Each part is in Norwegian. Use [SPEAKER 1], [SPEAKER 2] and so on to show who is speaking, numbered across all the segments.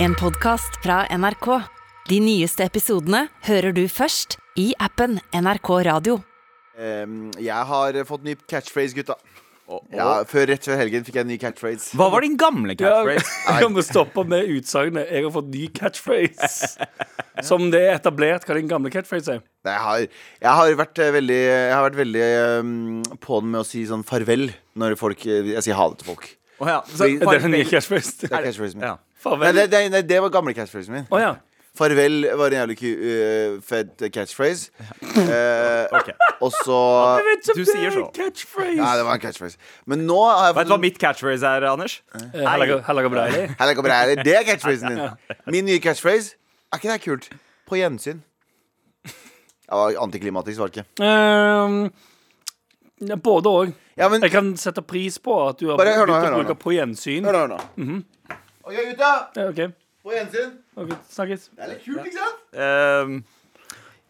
[SPEAKER 1] En podcast fra NRK. De nyeste episodene hører du først i appen NRK Radio.
[SPEAKER 2] Ehm, jeg har fått ny catchphrase, gutta. Ja, før, rett før helgen fikk jeg en ny catchphrase.
[SPEAKER 3] Hva var din gamle catchphrase?
[SPEAKER 4] Kan du stoppe med utsagnet 'jeg har fått ny catchphrase'? Som det er etablert hva din gamle catchphrase er.
[SPEAKER 2] Nei, Jeg har, jeg har vært eh, veldig, jeg har vært veldig ehm, på den med å si sånn farvel når folk eh, Jeg sier ha det til folk.
[SPEAKER 3] Å ja. Så,
[SPEAKER 2] Det
[SPEAKER 4] Er det nye ny catchphrase?
[SPEAKER 2] Det er catchphrasen min.
[SPEAKER 3] Ja.
[SPEAKER 2] Nei,
[SPEAKER 4] Farvel.
[SPEAKER 2] det, det, nei, det var gamle catchphrasen min.
[SPEAKER 4] Å ja.
[SPEAKER 2] Farvel var en jævlig ku, uh, fed catchphrase. Eh,
[SPEAKER 3] Ok.
[SPEAKER 2] Og så
[SPEAKER 3] Du sier så.
[SPEAKER 4] Catchphrase.
[SPEAKER 2] Nei, det var en catchphrase. Men nå har jeg
[SPEAKER 3] Vet du hva mitt catchphrase er, Anders?
[SPEAKER 4] Eh, på deg.
[SPEAKER 2] Hei, det. Det er catchphrasen din. Min nye catchphrase Er ikke det kult? På gjensyn. Det var antiklimatisk, var det ikke?
[SPEAKER 4] Ehm, ja, både òg.
[SPEAKER 2] Ja, men
[SPEAKER 4] Jeg kan sette pris på at du har
[SPEAKER 2] Bare hør nå,
[SPEAKER 4] begynt
[SPEAKER 2] hør
[SPEAKER 4] å
[SPEAKER 2] nå,
[SPEAKER 4] bruke
[SPEAKER 2] nå.
[SPEAKER 4] på gjensyn.
[SPEAKER 2] Hør nå, hør nå. Ok, gutta.
[SPEAKER 4] Okay.
[SPEAKER 2] På gjensyn.
[SPEAKER 4] Okay, Snakkes.
[SPEAKER 2] Det er litt kult, ikke sant?
[SPEAKER 3] Ehm,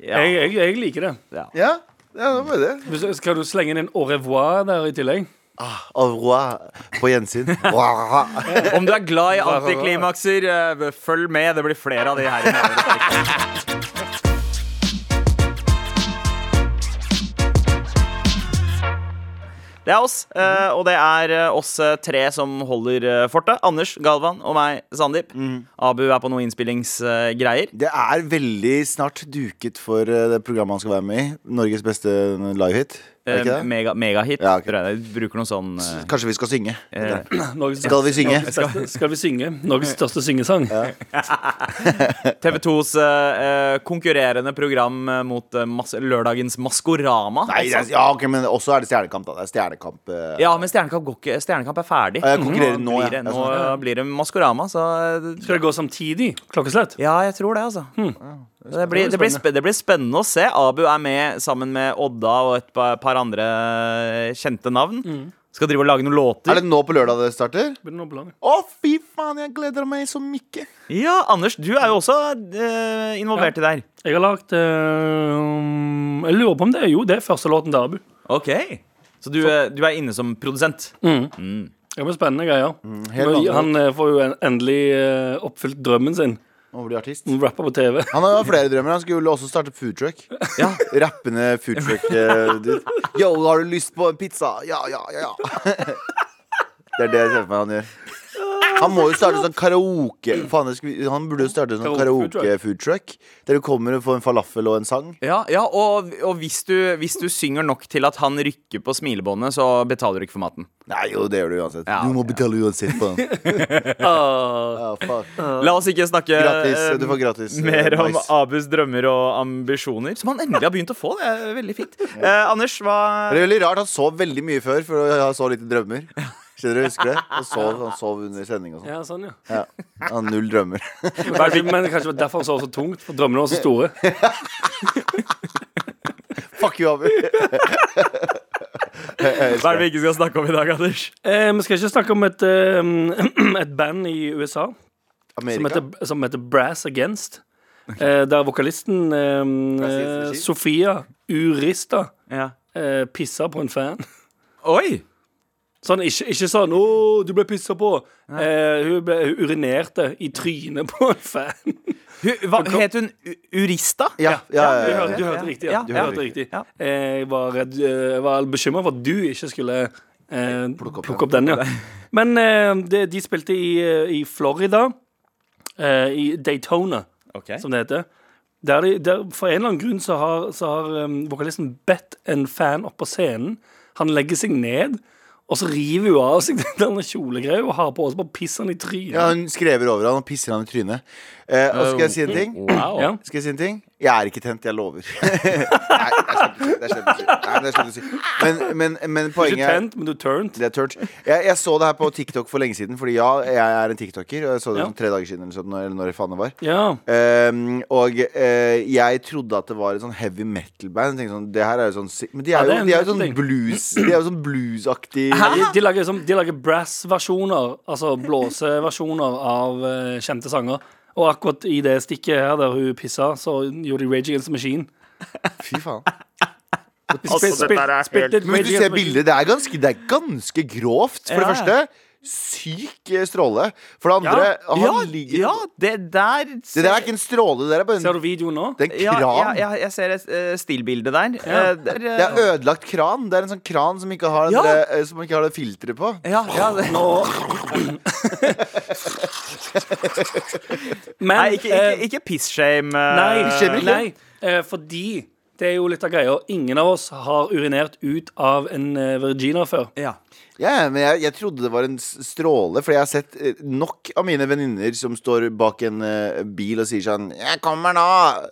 [SPEAKER 3] ja.
[SPEAKER 4] Jeg, jeg, jeg liker det.
[SPEAKER 2] Ja, ja det var det.
[SPEAKER 4] Skal du slenge inn en au revoir der i tillegg?
[SPEAKER 2] Ah, au revoir. På gjensyn.
[SPEAKER 3] Om du er glad i antiklimakser, eh, følg med. Det blir flere av de her. Det er oss, Mm. og det er eh, oss eh, tre som holder fortet. Anders, Galvan og meg, Sandeep. Abu er på noen innspillingsgreier.
[SPEAKER 2] Det er veldig snart duket for det programmet han skal være med i. Norges beste livehit.
[SPEAKER 3] Eh, Mega, megahit.
[SPEAKER 2] Ja, okay.
[SPEAKER 3] tror jeg. Jeg bruker noe sånn uh,
[SPEAKER 2] Kanskje vi skal synge.
[SPEAKER 3] eh,
[SPEAKER 4] Norges
[SPEAKER 2] Skal vi synge?
[SPEAKER 4] Skal, skal vi synge? Norges største syngesang?
[SPEAKER 3] TV 2s uh, konkurrerende program mot mas lørdagens Maskorama.
[SPEAKER 2] Nei,
[SPEAKER 3] altså.
[SPEAKER 2] er, ja, ok, men også er det Stjernekamp, da. Det er Stjernekamp. eh,
[SPEAKER 3] Ja, men Stjernekamp, går ikke, Stjernekamp er ferdig.
[SPEAKER 2] Ja, jeg konkurrerer nå,
[SPEAKER 3] blir det,
[SPEAKER 2] Jeg
[SPEAKER 3] nå
[SPEAKER 2] skjønner.
[SPEAKER 3] blir det Maskorama, så eh,
[SPEAKER 4] Skal det gå samtidig? Klokkeslett?
[SPEAKER 3] Ja, jeg tror det, altså. Det, blir, det, blir spe- det blir spennende å se. Abu er med sammen med Odda og et par, par andre eh, kjente navn. Skal drive og lage noen låter.
[SPEAKER 2] Er det nå på lørdag det starter?
[SPEAKER 4] Blir det noe på laget?
[SPEAKER 2] Å, fy faen, jeg gleder meg så mye.
[SPEAKER 3] Ja, Anders, du er jo også eh, involvert i det her.
[SPEAKER 4] Jeg har lagt eh, Jeg lurer på om det er jo det er første låten til Abu.
[SPEAKER 3] Ok Så du, eh, du er inne som produsent?
[SPEAKER 4] Det men spennende greier.
[SPEAKER 2] Mm,
[SPEAKER 4] Men han eh, får jo en, endelig eh, oppfylt drømmen sin.
[SPEAKER 2] Å bli artist.
[SPEAKER 4] Han å på TV.
[SPEAKER 2] Han har flere drømmer. Han skulle også starte foodtruck.
[SPEAKER 3] Ja.
[SPEAKER 2] Rappende foodtruck. Uh, Yo, har du lyst på en pizza? Ja, ja, ja. ja. Det er det jeg ser for meg han gjør. Han må jo starte sånn karaoke Faen, Han burde jo starte sånn
[SPEAKER 4] Karaoke
[SPEAKER 2] karaoke-foodtruck. Der du kommer og får en falafel og en sang.
[SPEAKER 3] Ja, ja og, og hvis, du, hvis du synger nok til at han rykker på smilebåndet, så betaler du ikke for maten.
[SPEAKER 2] Nei, jo, det gjør du uansett.
[SPEAKER 3] Ja,
[SPEAKER 2] Du må betale uansett. på den.
[SPEAKER 3] La oss ikke snakke
[SPEAKER 2] Gratis.
[SPEAKER 3] eh,
[SPEAKER 2] Du får gratis. eh,
[SPEAKER 3] mer om
[SPEAKER 2] nice.
[SPEAKER 3] Abus drømmer og ambisjoner, som han endelig har begynt å få. Det er veldig fint. Eh, Anders, hva
[SPEAKER 2] Det er veldig rart. Han sov veldig mye før for å ha så lite drømmer. Skjønner du, husker du det? Han sov, han sov under sending og sånn.
[SPEAKER 4] ja, sånn, ja.
[SPEAKER 2] Ja. Han har null drømmer.
[SPEAKER 4] Kanskje, men kanskje det var derfor han sov så tungt, for drømmene var så store.
[SPEAKER 2] Fuck you, Abu.
[SPEAKER 3] Hva er det vi ikke skal snakke om i dag, Anders?
[SPEAKER 4] Eh, vi skal ikke snakke om et, eh, et band i USA som
[SPEAKER 2] Amerika.
[SPEAKER 4] heter, som heter Brass Against. Eh, der vokalisten eh,
[SPEAKER 2] Machine?
[SPEAKER 4] Sofia Urista
[SPEAKER 3] Ja.
[SPEAKER 4] eh, pissa på en fan.
[SPEAKER 3] Oi!
[SPEAKER 4] Sånn, ikke, ikke sånn 'Å, du ble pissa på'. Eh, hun, ble, hun urinerte i trynet på en fan.
[SPEAKER 3] Hun, hva, het hun Urista?
[SPEAKER 2] Ja, ja,
[SPEAKER 4] Du
[SPEAKER 2] ja, ja,
[SPEAKER 4] hørte, du hørte riktig.
[SPEAKER 3] Ja.
[SPEAKER 4] Du
[SPEAKER 3] ja.
[SPEAKER 4] hørte riktig.
[SPEAKER 3] Ja.
[SPEAKER 4] Eh, Jeg var, redd, eh, jeg var bekymra for at du ikke skulle eh,
[SPEAKER 2] Plukke opp
[SPEAKER 4] plukke opp den. Ja. Men eh, de, de spilte i, eh, i Florida, eh, i Daytona,
[SPEAKER 3] okay.
[SPEAKER 4] som det heter. Der de, der, for en eller annen grunn så har, så har um, vokalisten bedt en fan opp på scenen. Han legger seg ned, og så river hun av seg den kjolegreia og har på, oss. bare pisser han i trynet.
[SPEAKER 2] Ja, hun skrever over han og pisser han i trynet. Eh, og skal jeg si en ting?
[SPEAKER 3] Wow.
[SPEAKER 4] Ja.
[SPEAKER 2] Skal jeg si en ting? Jeg er ikke tent, jeg lover. Nei, det er slemt å si. Nei, men det er slemt å si. Men, men, men poenget
[SPEAKER 4] ikke tent, men du turned.
[SPEAKER 2] det er tørt. Jeg, jeg så det her på TikTok for lenge siden, Fordi ja, jeg er en tiktoker. Og jeg så det
[SPEAKER 4] Ja.
[SPEAKER 2] sånn tre dager siden, eller, sånn, eller når faen det var.
[SPEAKER 4] Ja.
[SPEAKER 2] Um, og uh, jeg trodde at det var et sånn heavy metal-band. Sånn, det her er jo sånn Men de er jo,
[SPEAKER 4] er
[SPEAKER 2] de er jo sånn blues De er jo sånn bluesaktig
[SPEAKER 4] De, de lager, som, de lager brass-versjoner, altså blåseversjoner av uh, kjente sanger. Og akkurat i det stikket her der hun pissa, så gjorde de Rage Against the Machine.
[SPEAKER 2] Fy faen.
[SPEAKER 4] Altså,
[SPEAKER 3] dette er helt-
[SPEAKER 2] Men hvis du ser bildet, det er ganske, det er ganske grovt, for
[SPEAKER 3] Ja.
[SPEAKER 2] det første. Syk eh, stråle. For det andre
[SPEAKER 4] Ja.
[SPEAKER 2] han
[SPEAKER 3] Ja,
[SPEAKER 2] ligger
[SPEAKER 3] ja, det der
[SPEAKER 2] Det der er ikke en stråle, det der er bare
[SPEAKER 4] Ser du videoen nå?
[SPEAKER 2] det er en kran.
[SPEAKER 3] ja, ja, jeg ser et uh, stillbilde der. Eh, det er,
[SPEAKER 2] Det er ødelagt kran. Det er en sånn kran som ikke har,
[SPEAKER 3] Ja.
[SPEAKER 2] der, som ikke har det filteret på.
[SPEAKER 3] ja, ja, det,
[SPEAKER 4] Nå Men
[SPEAKER 3] Nei, ikke, ikke, ikke piss-shame.
[SPEAKER 4] Nei, nei fordi det er jo litt av greia. Ingen av oss har urinert ut av en eh, Virginia før.
[SPEAKER 3] Ja.
[SPEAKER 2] Ja, men jeg, jeg trodde det var en stråle, for jeg har sett eh, nok av mine venninner som står bak en uh, bil og sier sånn 'Jeg kommer nå!'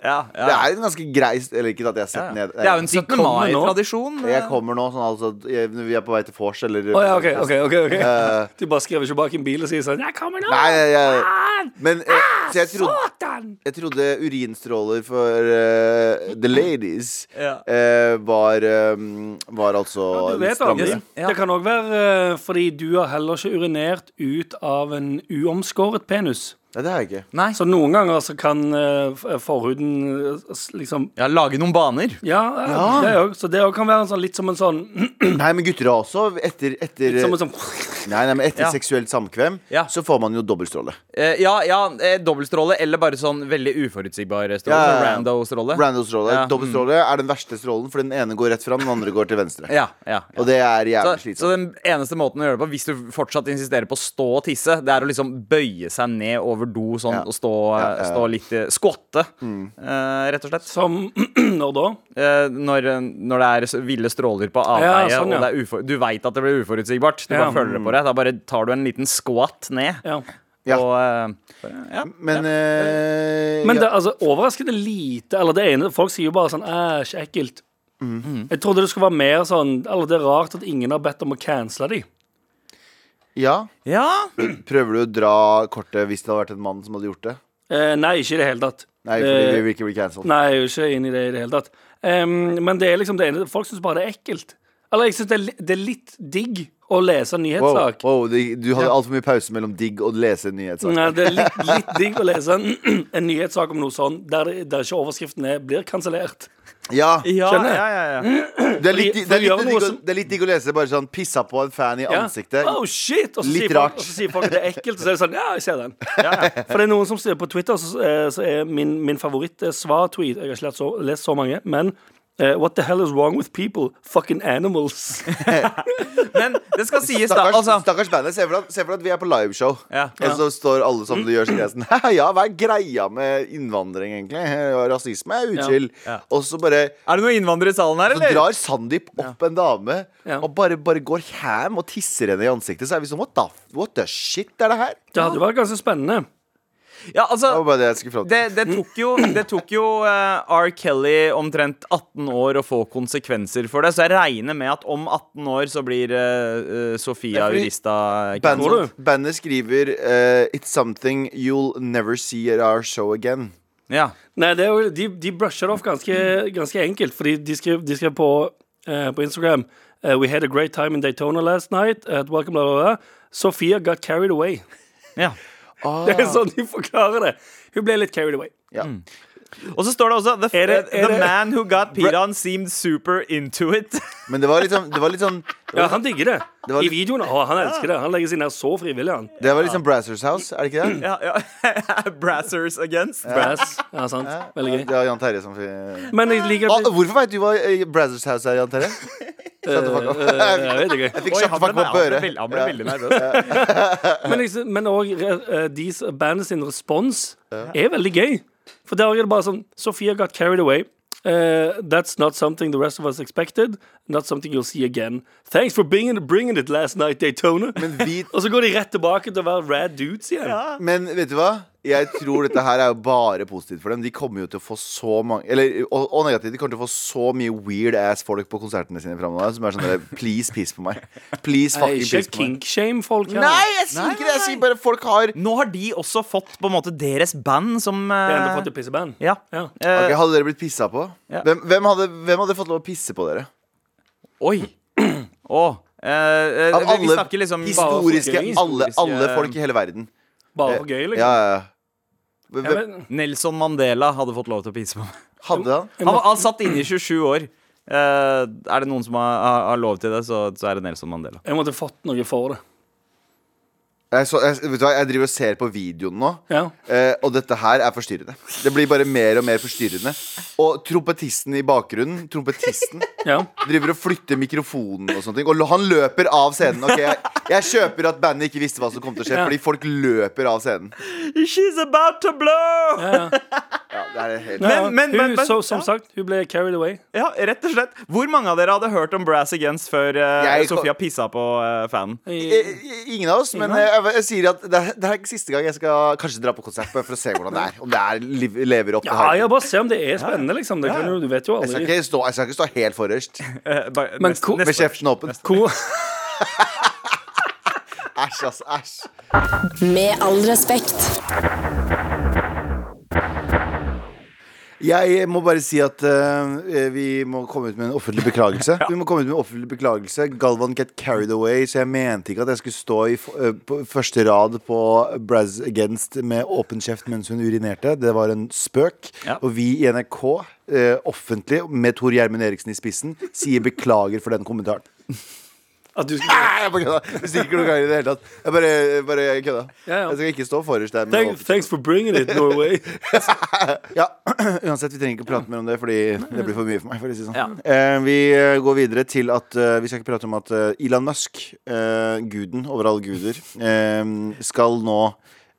[SPEAKER 3] Ja, ja.
[SPEAKER 2] Det er en ganske grei Eller ikke at jeg har sett
[SPEAKER 3] Ja.
[SPEAKER 2] ned
[SPEAKER 3] Det er jo en
[SPEAKER 4] De
[SPEAKER 3] 17. mai-tradisjon.
[SPEAKER 2] Jeg kommer nå, sånn altså jeg- Vi er på vei til vors, eller
[SPEAKER 4] oh, ja, OK. ok, ok, ok
[SPEAKER 2] Eh,
[SPEAKER 4] Du bare skriver ikke bak en bil og sier sånn 'Jeg kommer nå!'
[SPEAKER 2] Nei, jeg, jeg, men eh, Så jeg trodde,
[SPEAKER 4] Satan!
[SPEAKER 2] jeg trodde urinstråler for uh, the ladies
[SPEAKER 3] Ja.
[SPEAKER 2] uh, var, um, var altså litt strammere.
[SPEAKER 3] Ja.
[SPEAKER 4] Det kan òg være fordi du har heller ikke urinert ut av en uomskåret penis.
[SPEAKER 2] Nei, det har jeg ikke.
[SPEAKER 3] Nei.
[SPEAKER 4] Så noen ganger så kan eh, forhuden eh, s- liksom
[SPEAKER 3] Ja, lage noen baner.
[SPEAKER 4] Ja, ja. det òg. Så det òg kan være en sånn, litt som en sånn
[SPEAKER 2] Nei, men gutter har også etter, etter,
[SPEAKER 4] Litt som en sånn
[SPEAKER 2] nei, nei, men etter
[SPEAKER 3] Ja.
[SPEAKER 2] seksuelt samkvem
[SPEAKER 3] Ja.
[SPEAKER 2] så får man jo dobbeltstråle.
[SPEAKER 3] Eh, ja, ja eh, dobbeltstråle eller bare sånn veldig uforutsigbar stråle.
[SPEAKER 2] Ja, ja,
[SPEAKER 3] Sånn rando-stråle.
[SPEAKER 2] Rando-stråle.
[SPEAKER 3] Ja.
[SPEAKER 2] Dobbeltstråle er den verste strålen, for den ene går rett fram, den andre går til venstre.
[SPEAKER 3] Ja, ja, ja.
[SPEAKER 2] Og det er
[SPEAKER 3] Så,
[SPEAKER 2] slitsomt
[SPEAKER 3] så
[SPEAKER 2] slitsomt.
[SPEAKER 3] den eneste måten å gjøre det på, hvis du fortsatt insisterer på å stå og tisse, det er å liksom bøye seg ned over do sånn
[SPEAKER 2] Ja.
[SPEAKER 3] og stå,
[SPEAKER 2] Ja, ja, ja.
[SPEAKER 3] stå litt Skvatte, mm. eh, rett og slett.
[SPEAKER 4] Som Når da?
[SPEAKER 3] Eh, når, når det er ville stråler på avveie,
[SPEAKER 4] Ja, sånn, ja.
[SPEAKER 3] og det er ufor, du veit at det blir uforutsigbart, du
[SPEAKER 4] Ja.
[SPEAKER 3] bare føler det på deg, da bare tar du en liten skvatt ned.
[SPEAKER 4] Ja.
[SPEAKER 2] Ja.
[SPEAKER 3] Og, eh, ja.
[SPEAKER 2] Men, eh,
[SPEAKER 4] Men det altså overraskende lite Eller det ene Folk sier jo bare sånn Æsj, ekkelt.
[SPEAKER 2] Mhm.
[SPEAKER 4] Jeg trodde det skulle være mer sånn Eller det er rart at ingen har bedt om å cancele de.
[SPEAKER 2] Ja.
[SPEAKER 3] ja.
[SPEAKER 2] Prøver du å dra kortet hvis det hadde vært en mann som hadde gjort det?
[SPEAKER 4] Eh, nei, ikke i det hele tatt.
[SPEAKER 2] Nei, fordi
[SPEAKER 4] Eh,
[SPEAKER 2] vi vil ikke bli cancelled.
[SPEAKER 4] Nei, jeg er ikke inn i det i det hele tatt. Um, men det er liksom det ene Folk syns bare det er ekkelt. Eller jeg syns det, det er litt digg å lese en
[SPEAKER 2] Wow,
[SPEAKER 4] nyhetssak.
[SPEAKER 2] wow, det- du hadde altfor mye pause mellom digg og lese en nyhetssak.
[SPEAKER 4] Nei, det er litt, litt digg å lese en, en nyhetssak om noe sånn der, der ikke overskriften er 'blir kansellert'.
[SPEAKER 2] Ja,
[SPEAKER 3] Ja,
[SPEAKER 4] Skjønner.
[SPEAKER 3] ja, ja, ja.
[SPEAKER 2] det er, litt, det, er litt,
[SPEAKER 4] som-
[SPEAKER 2] det er litt digg å lese bare sånn 'pissa på en fan i ansiktet'.
[SPEAKER 4] Oh shit! Og så, sier folk, folk det er ekkelt, og så er det sånn Ja, jeg ser den. For det er noen som sier på Twitter, så, eh, så er min, min favoritt-svar-tweet Jeg har ikke lest så, lest så mange, men eh, What the hell is wrong with people? Fucking animals.
[SPEAKER 3] Men det skal sies, da.
[SPEAKER 2] Stakkars,
[SPEAKER 3] Altså,
[SPEAKER 2] stakkars bandet. Se for, deg- se for deg at vi er på liveshow,
[SPEAKER 3] Ja.
[SPEAKER 2] og så står alle sammen og gjør sånn. jeg er sånn, Ja, hva er greia med innvandring, egentlig? Og Rasisme er uchill.
[SPEAKER 3] Ja.
[SPEAKER 2] Og så bare
[SPEAKER 3] er det noen innvandrere i salen her,
[SPEAKER 2] så
[SPEAKER 3] eller?
[SPEAKER 2] drar Sandeep opp en dame
[SPEAKER 4] Ja.
[SPEAKER 2] og bare, bare går ham og tisser henne i ansiktet. Så er vi sånn What the, what the shit er det her?
[SPEAKER 4] Det hadde vært ganske spennende.
[SPEAKER 3] Ja, altså
[SPEAKER 2] Det var bare det jeg skulle fram til.
[SPEAKER 3] det, det tok jo, det tok jo uh, R. Kelly omtrent 18 år å få konsekvenser for det, så jeg regner med at om 18 år så blir eh, Sofia
[SPEAKER 2] fordi
[SPEAKER 3] Urista
[SPEAKER 2] Bandet, bandet skriver uh, It's something you'll never see at our show again.
[SPEAKER 3] Ja.
[SPEAKER 4] Nei, det er jo, de, de brusher det off ganske, ganske enkelt, fordi de skrev, de skrev på, på Instagram We had a great time in Daytona last night. At welcome, blah, blah, blah. Sophia got carried away.
[SPEAKER 3] ja.
[SPEAKER 4] Det er sånn de forklarer det. Hun ble litt carried away.
[SPEAKER 2] Ja.
[SPEAKER 3] Og så står det også The,
[SPEAKER 4] Er det- er
[SPEAKER 3] the man who got peed on seemed super into it.
[SPEAKER 2] Men det var litt sånn, det var litt sånn det
[SPEAKER 4] Ja, han digger det.
[SPEAKER 2] Det var
[SPEAKER 4] I videoen. Å, han elsker det. Han legger seg ned så frivillig, han.
[SPEAKER 2] det var litt sånn Brassers House, er det ikke det?
[SPEAKER 3] ja, ja. Brassers against.
[SPEAKER 4] Brass. Ja, sant. Veldig gøy.
[SPEAKER 2] Det var Jan Terje som
[SPEAKER 4] Men jeg liker
[SPEAKER 2] Å, Hvorfor veit du hva Brassers Brazzers House er, Jan Terje? Shut the fuck up.
[SPEAKER 4] Eh, Jeg.
[SPEAKER 2] Fikk
[SPEAKER 3] Oi,
[SPEAKER 2] shut the
[SPEAKER 3] han
[SPEAKER 2] fuck
[SPEAKER 3] ble,
[SPEAKER 2] up på øret.
[SPEAKER 3] han ble veldig nervøs.
[SPEAKER 4] Men, òg men også, eh, bandet sin respons er veldig gøy. For der er det bare sånn Sophia got carried away. Uh, that's not something the rest of us expected. Not something you'll see again. Thanks for bringing, bringing it last night, Daytona.
[SPEAKER 2] Men vi
[SPEAKER 4] Og så går de rett tilbake til å være rad dudes igjen.
[SPEAKER 2] Men vet du hva? Jeg tror dette her er jo bare positivt for dem. De kommer jo til å få så mange Eller, og, og negativt, de kommer til å få så mye weird ass folk på konsertene sine framover som er sånn der, Please, piss på meg. Please, fucking
[SPEAKER 4] ikke
[SPEAKER 2] piss på meg.
[SPEAKER 4] kink-shame folk her.
[SPEAKER 2] Nei, jeg sier ikke det! Jeg sier bare folk har
[SPEAKER 3] Nå har de også fått på en måte deres band som
[SPEAKER 4] Jeg har
[SPEAKER 3] eh,
[SPEAKER 4] fått et pisseband.
[SPEAKER 3] Ja.
[SPEAKER 4] Ja.
[SPEAKER 3] Eh,
[SPEAKER 2] Ok, Hadde dere blitt pissa på?
[SPEAKER 3] Ja.
[SPEAKER 2] Hvem, hvem, hadde, hvem hadde fått lov å pisse på dere?
[SPEAKER 3] Oi. oh. Uh, eh,
[SPEAKER 2] Av
[SPEAKER 3] vi
[SPEAKER 2] alle
[SPEAKER 3] liksom
[SPEAKER 2] historiske
[SPEAKER 4] historiske
[SPEAKER 2] alle, alle folk i hele verden.
[SPEAKER 4] Bare for gøy, liksom.
[SPEAKER 2] Ja, ja, ja.
[SPEAKER 4] Men-
[SPEAKER 3] Nelson Mandela hadde fått lov til å pisse på meg.
[SPEAKER 2] hadde han?
[SPEAKER 3] Han, han satt inne i 27 år. Eh, er det noen som har, har, har lov til det, så, så er det Nelson Mandela.
[SPEAKER 4] Jeg måtte fått noe for det.
[SPEAKER 2] Jeg, så, jeg, vet du hva, jeg driver og ser på videoen nå,
[SPEAKER 4] Ja.
[SPEAKER 2] eh, og dette her er forstyrrende. Det blir bare mer og mer forstyrrende. Og trompetisten i bakgrunnen, trompetisten,
[SPEAKER 4] ja.
[SPEAKER 2] driver og flytter mikrofonen og sånne ting. Og han løper av scenen. Okay, jeg, jeg kjøper at bandet ikke visste hva som kom til å skje,
[SPEAKER 4] Ja.
[SPEAKER 2] fordi folk løper av scenen.
[SPEAKER 3] She's about to blow!
[SPEAKER 4] ja, ja.
[SPEAKER 2] Ja, det helt
[SPEAKER 3] Men- men-
[SPEAKER 4] hun,
[SPEAKER 3] men- men-
[SPEAKER 4] så, som
[SPEAKER 3] ja.
[SPEAKER 4] sagt, hun ble carried away.
[SPEAKER 3] Ja, rett og slett. Hvor mange av dere hadde hørt om Brass Against før uh,
[SPEAKER 2] Jeg-
[SPEAKER 3] Sofia pissa på uh, fanen?
[SPEAKER 2] Ingen av oss, men jeg, jeg sier at det, er- det er ikke siste gang jeg skal kanskje dra på konsert for å se hvordan det er. Om det er, liv- lever opp til
[SPEAKER 4] Ja, ja, bare se om det er spennende, liksom. Det kan, du vet jo
[SPEAKER 2] Jeg skal, ikke stå, jeg skal ikke stå helt forrest
[SPEAKER 3] Eh,
[SPEAKER 4] Men ko-
[SPEAKER 2] med kjeften åpen. Æsj, ass. Æsj.
[SPEAKER 5] Med all respekt.
[SPEAKER 2] Jeg må bare si at eh, vi må komme ut med en offentlig beklagelse. Vi må komme ut med en offentlig beklagelse Galvan get carried away, så jeg mente ikke at jeg skulle stå i f eh, på første rad på Braz Against med åpen kjeft mens hun urinerte. Det var en spøk.
[SPEAKER 3] Ja.
[SPEAKER 2] Og vi i NRK, eh, offentlig, med Tor Gjermund Eriksen i spissen, sier beklager for den kommentaren.
[SPEAKER 4] At du skal,
[SPEAKER 2] Nei, Jeg bare kødda. Hvis ikke noe galt i det hele tatt. Jeg bare, bare kødda.
[SPEAKER 4] Ja, ja.
[SPEAKER 2] Jeg skal ikke stå forrest der. med
[SPEAKER 4] Thank, thanks for bringing it, Norway.
[SPEAKER 2] Ja, uansett, vi trenger ikke prate mer om det, Fordi det blir for mye for meg. For å si sånn.
[SPEAKER 3] Ja.
[SPEAKER 2] eh, vi eh, går videre til at eh, vi skal ikke prate om at eh, Elon Musk, eh, guden over alle guder, eh, skal nå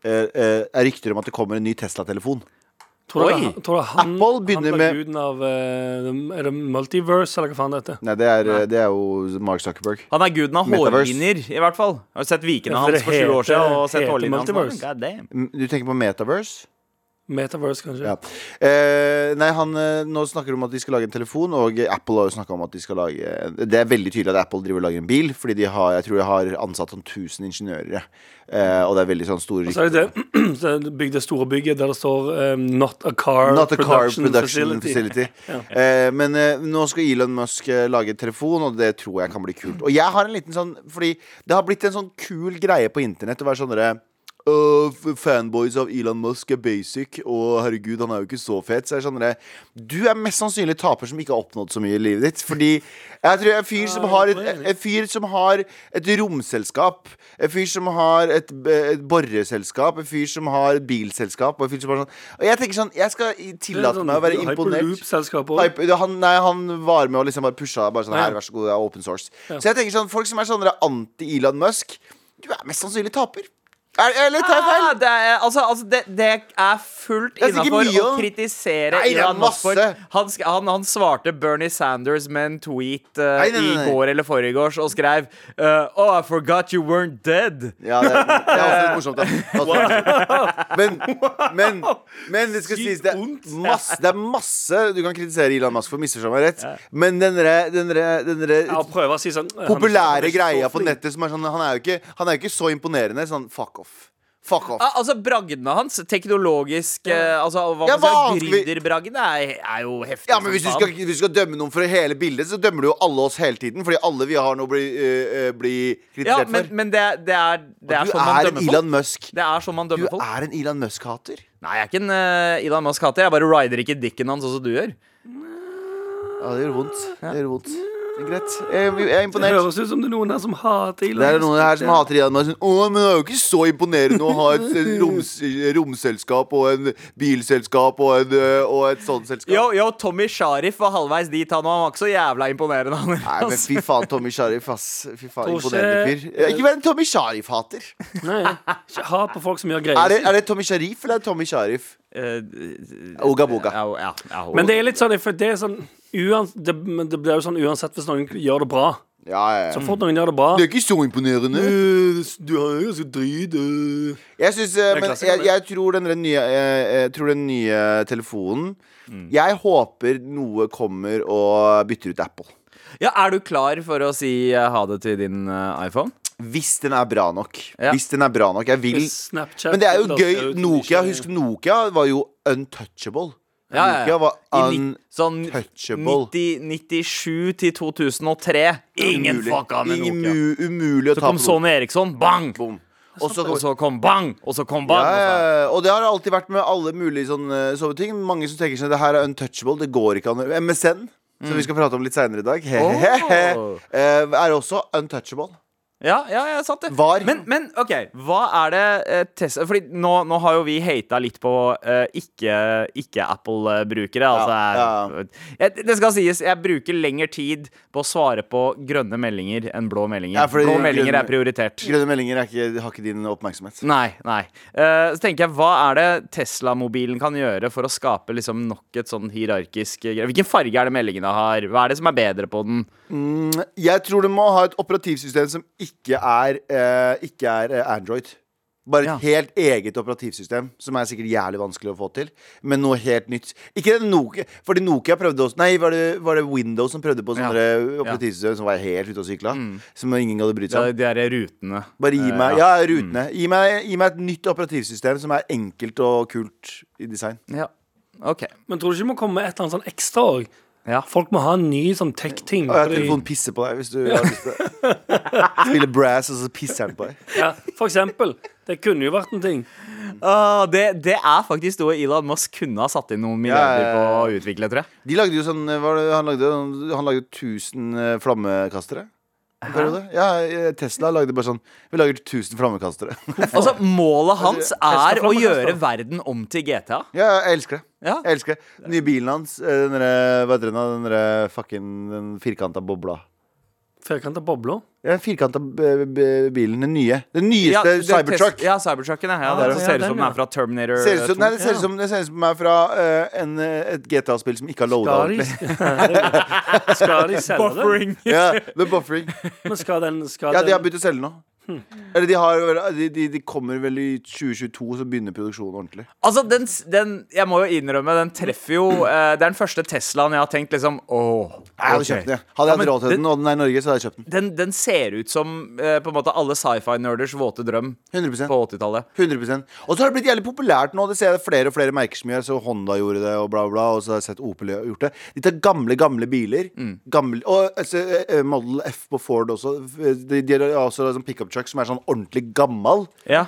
[SPEAKER 2] er rykter om at det kommer en ny Tesla-telefon.
[SPEAKER 4] Tror du,
[SPEAKER 3] Oi.
[SPEAKER 4] tror du han,
[SPEAKER 2] Apple begynner
[SPEAKER 4] han
[SPEAKER 2] med-
[SPEAKER 4] guden av eh, Er det Multiverse, eller hva faen det heter?
[SPEAKER 2] Nei, det er, det er jo Mark Zuckerberg.
[SPEAKER 3] Han er guden av
[SPEAKER 2] Metaverse.
[SPEAKER 3] hårlinjer, i hvert fall. Har sett vikene
[SPEAKER 4] Ja, for
[SPEAKER 3] hans
[SPEAKER 4] det
[SPEAKER 3] for sju år
[SPEAKER 4] heter-
[SPEAKER 3] siden? Og sett
[SPEAKER 4] heter
[SPEAKER 3] hårlinjene hans nå?
[SPEAKER 4] Multiverse.
[SPEAKER 3] God damn.
[SPEAKER 2] Du tenker på Metaverse?
[SPEAKER 4] Metaverse, kanskje.
[SPEAKER 2] Ja. Eh, nei, han eh, nå snakker om at de skal lage en telefon, og Apple har jo snakka om at de skal lage Det er veldig tydelig at Apple driver og lager en bil, fordi de har, jeg tror de har ansatt sånn 1000 ingeniører. Eh, og det er veldig sånn store
[SPEAKER 4] Så er det det, så det store bygget der det står um, 'Not a car
[SPEAKER 2] Not a car
[SPEAKER 4] production, Facility'.
[SPEAKER 2] facility'. ja. Eh, men eh, nå skal Elon Musk lage en telefon, og det tror jeg kan bli kult. Og jeg har en liten sånn Fordi det har blitt en sånn kul greie på internett å være sånn derre «Åh, f- fanboys av Elon Musk er basic, og herregud, han er jo ikke så fet. Så jeg skjønner det sånn Du er mest sannsynlig taper som ikke har oppnådd så mye i livet ditt. Fordi jeg tror en fyr som har et, en fyr som har et romselskap, en fyr som har et, et boreselskap, en fyr som har et bilselskap, og en fyr som har sånn Og jeg tenker sånn Jeg skal tillate meg å være imponert. Han, nei, han var med og liksom bare pusha bare sånn her, vær så god, det er open source. Så jeg tenker sånn, folk som er sånne anti-Elon Musk, du er mest sannsynlig taper. Er, eller tar jeg feil?
[SPEAKER 3] Ah, det, er, altså, altså, det, det er fullt
[SPEAKER 2] Det er sikkert
[SPEAKER 3] innafor
[SPEAKER 2] mye
[SPEAKER 3] å
[SPEAKER 2] å-
[SPEAKER 3] kritisere
[SPEAKER 2] Nei, det er
[SPEAKER 3] Elon Musk for
[SPEAKER 2] masse.
[SPEAKER 3] han, sk- han, han svarte Bernie Sanders med en tweet eh,
[SPEAKER 2] Nei, nei, nei, nei.
[SPEAKER 3] i går eller forgårs og skrev eh, Oh, I forgot you weren't dead.
[SPEAKER 2] Ja, det er, det er også litt morsomt. Da. Det er også litt morsomt. Men, men, men det skal sies det er, masse, det er masse du kan kritisere Elon Musk for, misforstå meg rett. Men den derre- den derre- den derre
[SPEAKER 4] Ja, prøve å si sånn han er-
[SPEAKER 2] populære
[SPEAKER 4] er så
[SPEAKER 2] greia på
[SPEAKER 4] flink.
[SPEAKER 2] nettet som er sånn Han er jo ikke, han er jo ikke så imponerende. Sånn fuck off. Fuck off.
[SPEAKER 3] Ah, altså Bragdene hans, teknologisk eh, Altså hva
[SPEAKER 2] Ja,
[SPEAKER 3] man skal
[SPEAKER 2] skal vi-
[SPEAKER 3] er, er jo heftig.
[SPEAKER 2] Ja, men
[SPEAKER 3] som
[SPEAKER 2] hvis du,
[SPEAKER 3] faen.
[SPEAKER 2] skal, hvis du skal dømme noen for hele bildet, så dømmer du jo alle oss hele tiden. Fordi alle vi har nå blir, øh, øh, blir
[SPEAKER 3] Ja,
[SPEAKER 2] kritisert
[SPEAKER 3] men,
[SPEAKER 2] for.
[SPEAKER 3] men det, det er, det er
[SPEAKER 2] du
[SPEAKER 3] sånn man
[SPEAKER 2] er en
[SPEAKER 3] dømmer folk.
[SPEAKER 2] Musk.
[SPEAKER 3] Det er sånn man
[SPEAKER 2] Du
[SPEAKER 3] dømmer folk.
[SPEAKER 2] er en Elon Musk-hater.
[SPEAKER 3] Nei, jeg er ikke en eh, Elon Musk-hater. Jeg bare rider ikke dikken hans, sånn som du gjør.
[SPEAKER 2] Ja, det gjør vondt. Det gjør vondt. Er greit. Jeg, jeg er
[SPEAKER 4] Det høres ut som det er noen her som hater Elon
[SPEAKER 2] Det er noen her som hater Elon Musk. Å, men det er jo ikke så imponerende å ha et roms, romselskap og en bilselskap og, en, øh, og et sånt selskap.
[SPEAKER 3] Yo, yo, Tommy Sharif var halvveis dit, han var ikke så jævla imponerende. Han,
[SPEAKER 2] Nei, men fy faen, Tommy Sharif, ass. Fy faen, Imponerende fyr. Ikke vær en Tommy Sharif-hater.
[SPEAKER 4] Nei, hat på folk som gjør
[SPEAKER 2] Er det,
[SPEAKER 4] greier.
[SPEAKER 2] er det Tommy Sharif eller er det Tommy Sharif?
[SPEAKER 3] Eh,
[SPEAKER 2] Oga boga.
[SPEAKER 3] ja, ja, ja,
[SPEAKER 4] Men det er litt sånn, for det er sånn uans, det, men det blir jo sånn uansett hvis noen gjør det bra.
[SPEAKER 2] Ja, ja,
[SPEAKER 4] Så fort noen gjør det bra
[SPEAKER 2] Det er ikke så imponerende.
[SPEAKER 4] «Øh, Du har jo ganske drit øh».
[SPEAKER 2] Jeg, synes, eh, men jeg, jeg tror den nye, eh, jeg tror den nye telefonen Jeg håper noe kommer og bytter ut Apple.
[SPEAKER 3] ja, Er du klar for å si ha det til din iPhone?
[SPEAKER 2] Hvis den er bra nok.
[SPEAKER 3] Ja.
[SPEAKER 2] Hvis den er bra nok. Jeg vil
[SPEAKER 4] Snapchat
[SPEAKER 2] Men det er jo gøy. Nokia, husk Nokia var jo untouchable.
[SPEAKER 3] Ja, ja.
[SPEAKER 2] Nokia var untouchable.
[SPEAKER 3] sånn 97 til 2003. Ingen
[SPEAKER 2] umulig.
[SPEAKER 3] fucka med Nokia.
[SPEAKER 2] mu- umulig å
[SPEAKER 3] Så
[SPEAKER 2] ta
[SPEAKER 3] kom
[SPEAKER 2] på
[SPEAKER 3] Sony Eriksson, bang!
[SPEAKER 2] Boom. Og så
[SPEAKER 3] Og så kom bang! Og så kom bang!
[SPEAKER 2] ja, ja, ja. og det har alltid vært med alle mulige sånne, sånne ting. Mange som tenker seg det her er untouchable. Det går ikke an. MSN, som vi skal prate om litt seinere i dag, eh, er også untouchable.
[SPEAKER 3] Ja, ja, ja, sant det.
[SPEAKER 2] Var.
[SPEAKER 3] Men, men OK, hva er det eh, Tesla Fordi nå, nå har jo vi hata litt på eh, ikke- ikke-Apple-brukere. altså,
[SPEAKER 2] Ja,
[SPEAKER 3] jeg, det skal sies, jeg bruker lengre tid på å svare på grønne meldinger enn blå meldinger.
[SPEAKER 2] Ja,
[SPEAKER 3] blå meldinger
[SPEAKER 2] grønne-
[SPEAKER 3] er prioritert.
[SPEAKER 2] Grønne meldinger er ikke, har ikke din oppmerksomhet.
[SPEAKER 3] Nei, nei. Eh, så tenker jeg, hva er det Tesla-mobilen kan gjøre for å skape liksom nok et sånn hierarkisk? Hvilken farge er det meldingene har? Hva er det som er bedre på den?
[SPEAKER 2] Jeg tror du må ha et operativsystem som ikke er, uh, ikke er eh, Android. Bare et
[SPEAKER 3] Ja.
[SPEAKER 2] helt eget operativsystem, som er sikkert jævlig vanskelig å få til. Men noe helt nytt. Ikke det Nokia, fordi Nokia prøvde også Nei, var det, var det Windows som prøvde på
[SPEAKER 3] Ja.
[SPEAKER 2] sånne operativsystem som var helt ute og sykla? Som ingen hadde brydd seg om.
[SPEAKER 3] de der rutene.
[SPEAKER 2] Bare gi
[SPEAKER 3] Eh,
[SPEAKER 2] meg
[SPEAKER 3] ja.
[SPEAKER 2] Ja, rutene. Gi, meg, gi meg et nytt operativsystem som er enkelt og kult i design.
[SPEAKER 3] Ja. OK.
[SPEAKER 4] Men tror du ikke det må komme med et eller annet sånn ekstra òg?
[SPEAKER 3] Ja.
[SPEAKER 4] Folk må ha en ny sånn tech-ting.
[SPEAKER 2] Og jeg har telefonen pisser på deg hvis du har lyst til det. Spiller brass, og så pisser den på deg.
[SPEAKER 4] Ja, for eksempel. Det kunne jo vært en ting.
[SPEAKER 3] Uh, det, det er faktisk noe Elon Musk kunne ha satt inn noen milliarder
[SPEAKER 2] Ja, ja,
[SPEAKER 3] på å utvikle, tror jeg.
[SPEAKER 2] De lagde jo sånn hva det, Han lagde, han lagde 1000 eh, flammekastere. En periode. Ja, eh, Tesla lagde bare sånn Vi lager 1000 flammekastere.
[SPEAKER 3] Altså, Målet hans er å gjøre verden om til GTA.
[SPEAKER 2] ja, jeg elsker det.
[SPEAKER 3] Ja.
[SPEAKER 2] Jeg elsker det. Den nye bilen hans, eh, den derre Hva heter den? Den derre fucking den firkanta bobla.
[SPEAKER 4] Firkanta bobler.
[SPEAKER 2] Den firkanta bilen. Den nye. Den nyeste
[SPEAKER 3] Ja,
[SPEAKER 2] Cybertruck.
[SPEAKER 3] Ja, Cybertrucken. Ja, ja, det
[SPEAKER 4] ja,
[SPEAKER 3] ser ut som den er fra Terminator
[SPEAKER 2] Ser ut som,
[SPEAKER 3] 2.
[SPEAKER 2] nei, det ser ut som, det ser ut som den er fra uh, en, eh, et GTA-spill som ikke har loada ordentlig.
[SPEAKER 4] skal de selge?
[SPEAKER 3] Buffering.
[SPEAKER 2] Ja, the buffering.
[SPEAKER 4] Men skal den, skal
[SPEAKER 2] Ja, de har
[SPEAKER 4] den
[SPEAKER 2] begynt å selge nå. Eller de, har, de, de, de kommer vel i 2022, så begynner produksjonen ordentlig.
[SPEAKER 3] Altså, den, den Jeg må jo innrømme, den treffer jo eh, Det er den første Teslaen jeg har tenkt liksom Åh,
[SPEAKER 2] Jeg hadde kjøpt den. ja. Hadde jeg hatt råd til
[SPEAKER 3] den-
[SPEAKER 2] den, og den er i Norge, så hadde jeg kjøpt den.
[SPEAKER 3] Den, den ser ut som eh, på en måte alle sci-fi-nerders våte drøm
[SPEAKER 2] 100%
[SPEAKER 3] på 80-tallet.
[SPEAKER 2] 100% Og så har det blitt jævlig populært nå. Det ser jeg flere og flere merker som gjør. Så Honda gjorde det, og bla, bla. Og så har jeg sett Opel gjort det. De tar gamle, gamle biler.
[SPEAKER 3] Mm.
[SPEAKER 2] Gamle, og altså, eh, Model F på Ford også. De, de har også sånn pickup truck som er sånn ordentlig gammal.
[SPEAKER 3] Ja.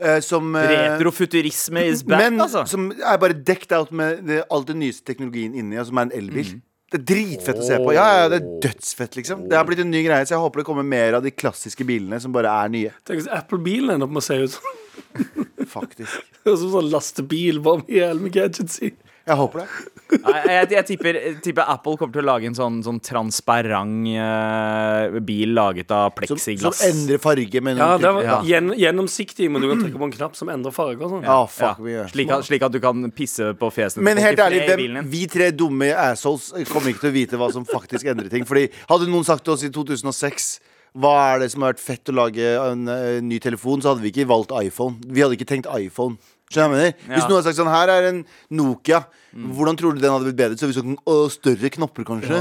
[SPEAKER 2] eh, som eh,
[SPEAKER 3] Retrofuturisme is back,
[SPEAKER 2] Men
[SPEAKER 3] altså.
[SPEAKER 2] som er bare decked out med det, all den nyeste teknologien inni, og som er en elbil.
[SPEAKER 3] Mm.
[SPEAKER 2] Det er dritfett å se på. Ja, ja, Det er dødsfett, liksom. Det har blitt en ny greie, så jeg håper det kommer mer av de klassiske bilene som bare er nye.
[SPEAKER 4] Tenk hvis Apple-bilen ender opp med å se ut sånn.
[SPEAKER 2] Faktisk.
[SPEAKER 4] som sånn lastebil. Bare med hjelm og gadgets i.
[SPEAKER 2] Jeg håper det.
[SPEAKER 3] Nei, jeg, jeg, tipper, jeg tipper Apple kommer til å lage en sånn, sånn transparent uh, bil laget av
[SPEAKER 2] Som, som endrer farge med
[SPEAKER 4] Ja, det var
[SPEAKER 3] Ja.
[SPEAKER 4] Gjenn, gjennomsiktig, men du kan trykke på en knapp som endrer farge og sånn.
[SPEAKER 2] Ja,
[SPEAKER 3] Ja,
[SPEAKER 2] fuck me. ja.
[SPEAKER 3] slik, at, slik at du kan pisse på fjeset
[SPEAKER 2] Men helt ærlig,
[SPEAKER 3] din.
[SPEAKER 2] vi tre dumme assholes kommer ikke til å vite hva som faktisk endrer ting. Fordi Hadde noen sagt til oss i 2006 hva er det som har vært fett å lage en, en ny telefon, så hadde vi ikke valgt iPhone. Vi hadde ikke tenkt iPhone. Skjønner jeg mener? Hvis
[SPEAKER 3] Ja.
[SPEAKER 2] noen hadde sagt sånn Her er en Nokia. Hvordan tror du den hadde blitt bedre? Så hvis vi sagt å, større knopper, kanskje?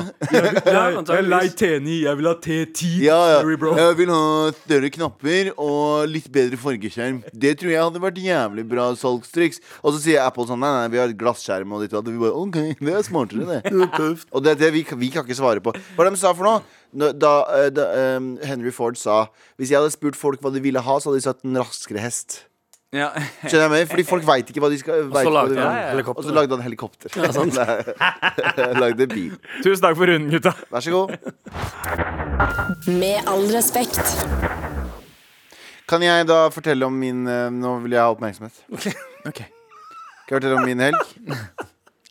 [SPEAKER 4] Ja, lei
[SPEAKER 3] T9, jeg vil ha T10.
[SPEAKER 2] Ja, ja. Jeg vil ha større knapper og litt bedre fargeskjerm. Det tror jeg hadde vært jævlig bra salgstriks. Og så sier Apple sånn Nei, nei, vi har et glasskjerm og ditt og datt. Vi bare OK, det er smartere, det. og det er det vi, vi kan ikke svare på. Hva er de sa for noe? Da, eh, da um, Henry Ford sa Hvis jeg hadde spurt folk hva de ville ha, så hadde de sagt en raskere hest.
[SPEAKER 3] Ja.
[SPEAKER 2] Skjønner jeg meg? Fordi folk veit ikke hva de skal Og
[SPEAKER 4] så lagde
[SPEAKER 3] ja.
[SPEAKER 2] Og så lagde han helikopter. Nei, lagde bil.
[SPEAKER 3] Tusen takk for runden, gutta.
[SPEAKER 2] Vær så god.
[SPEAKER 5] Med all respekt.
[SPEAKER 2] Kan jeg da fortelle om min eh, Nå vil jeg ha oppmerksomhet.
[SPEAKER 3] Ok.
[SPEAKER 2] Kan jeg fortelle om min helg?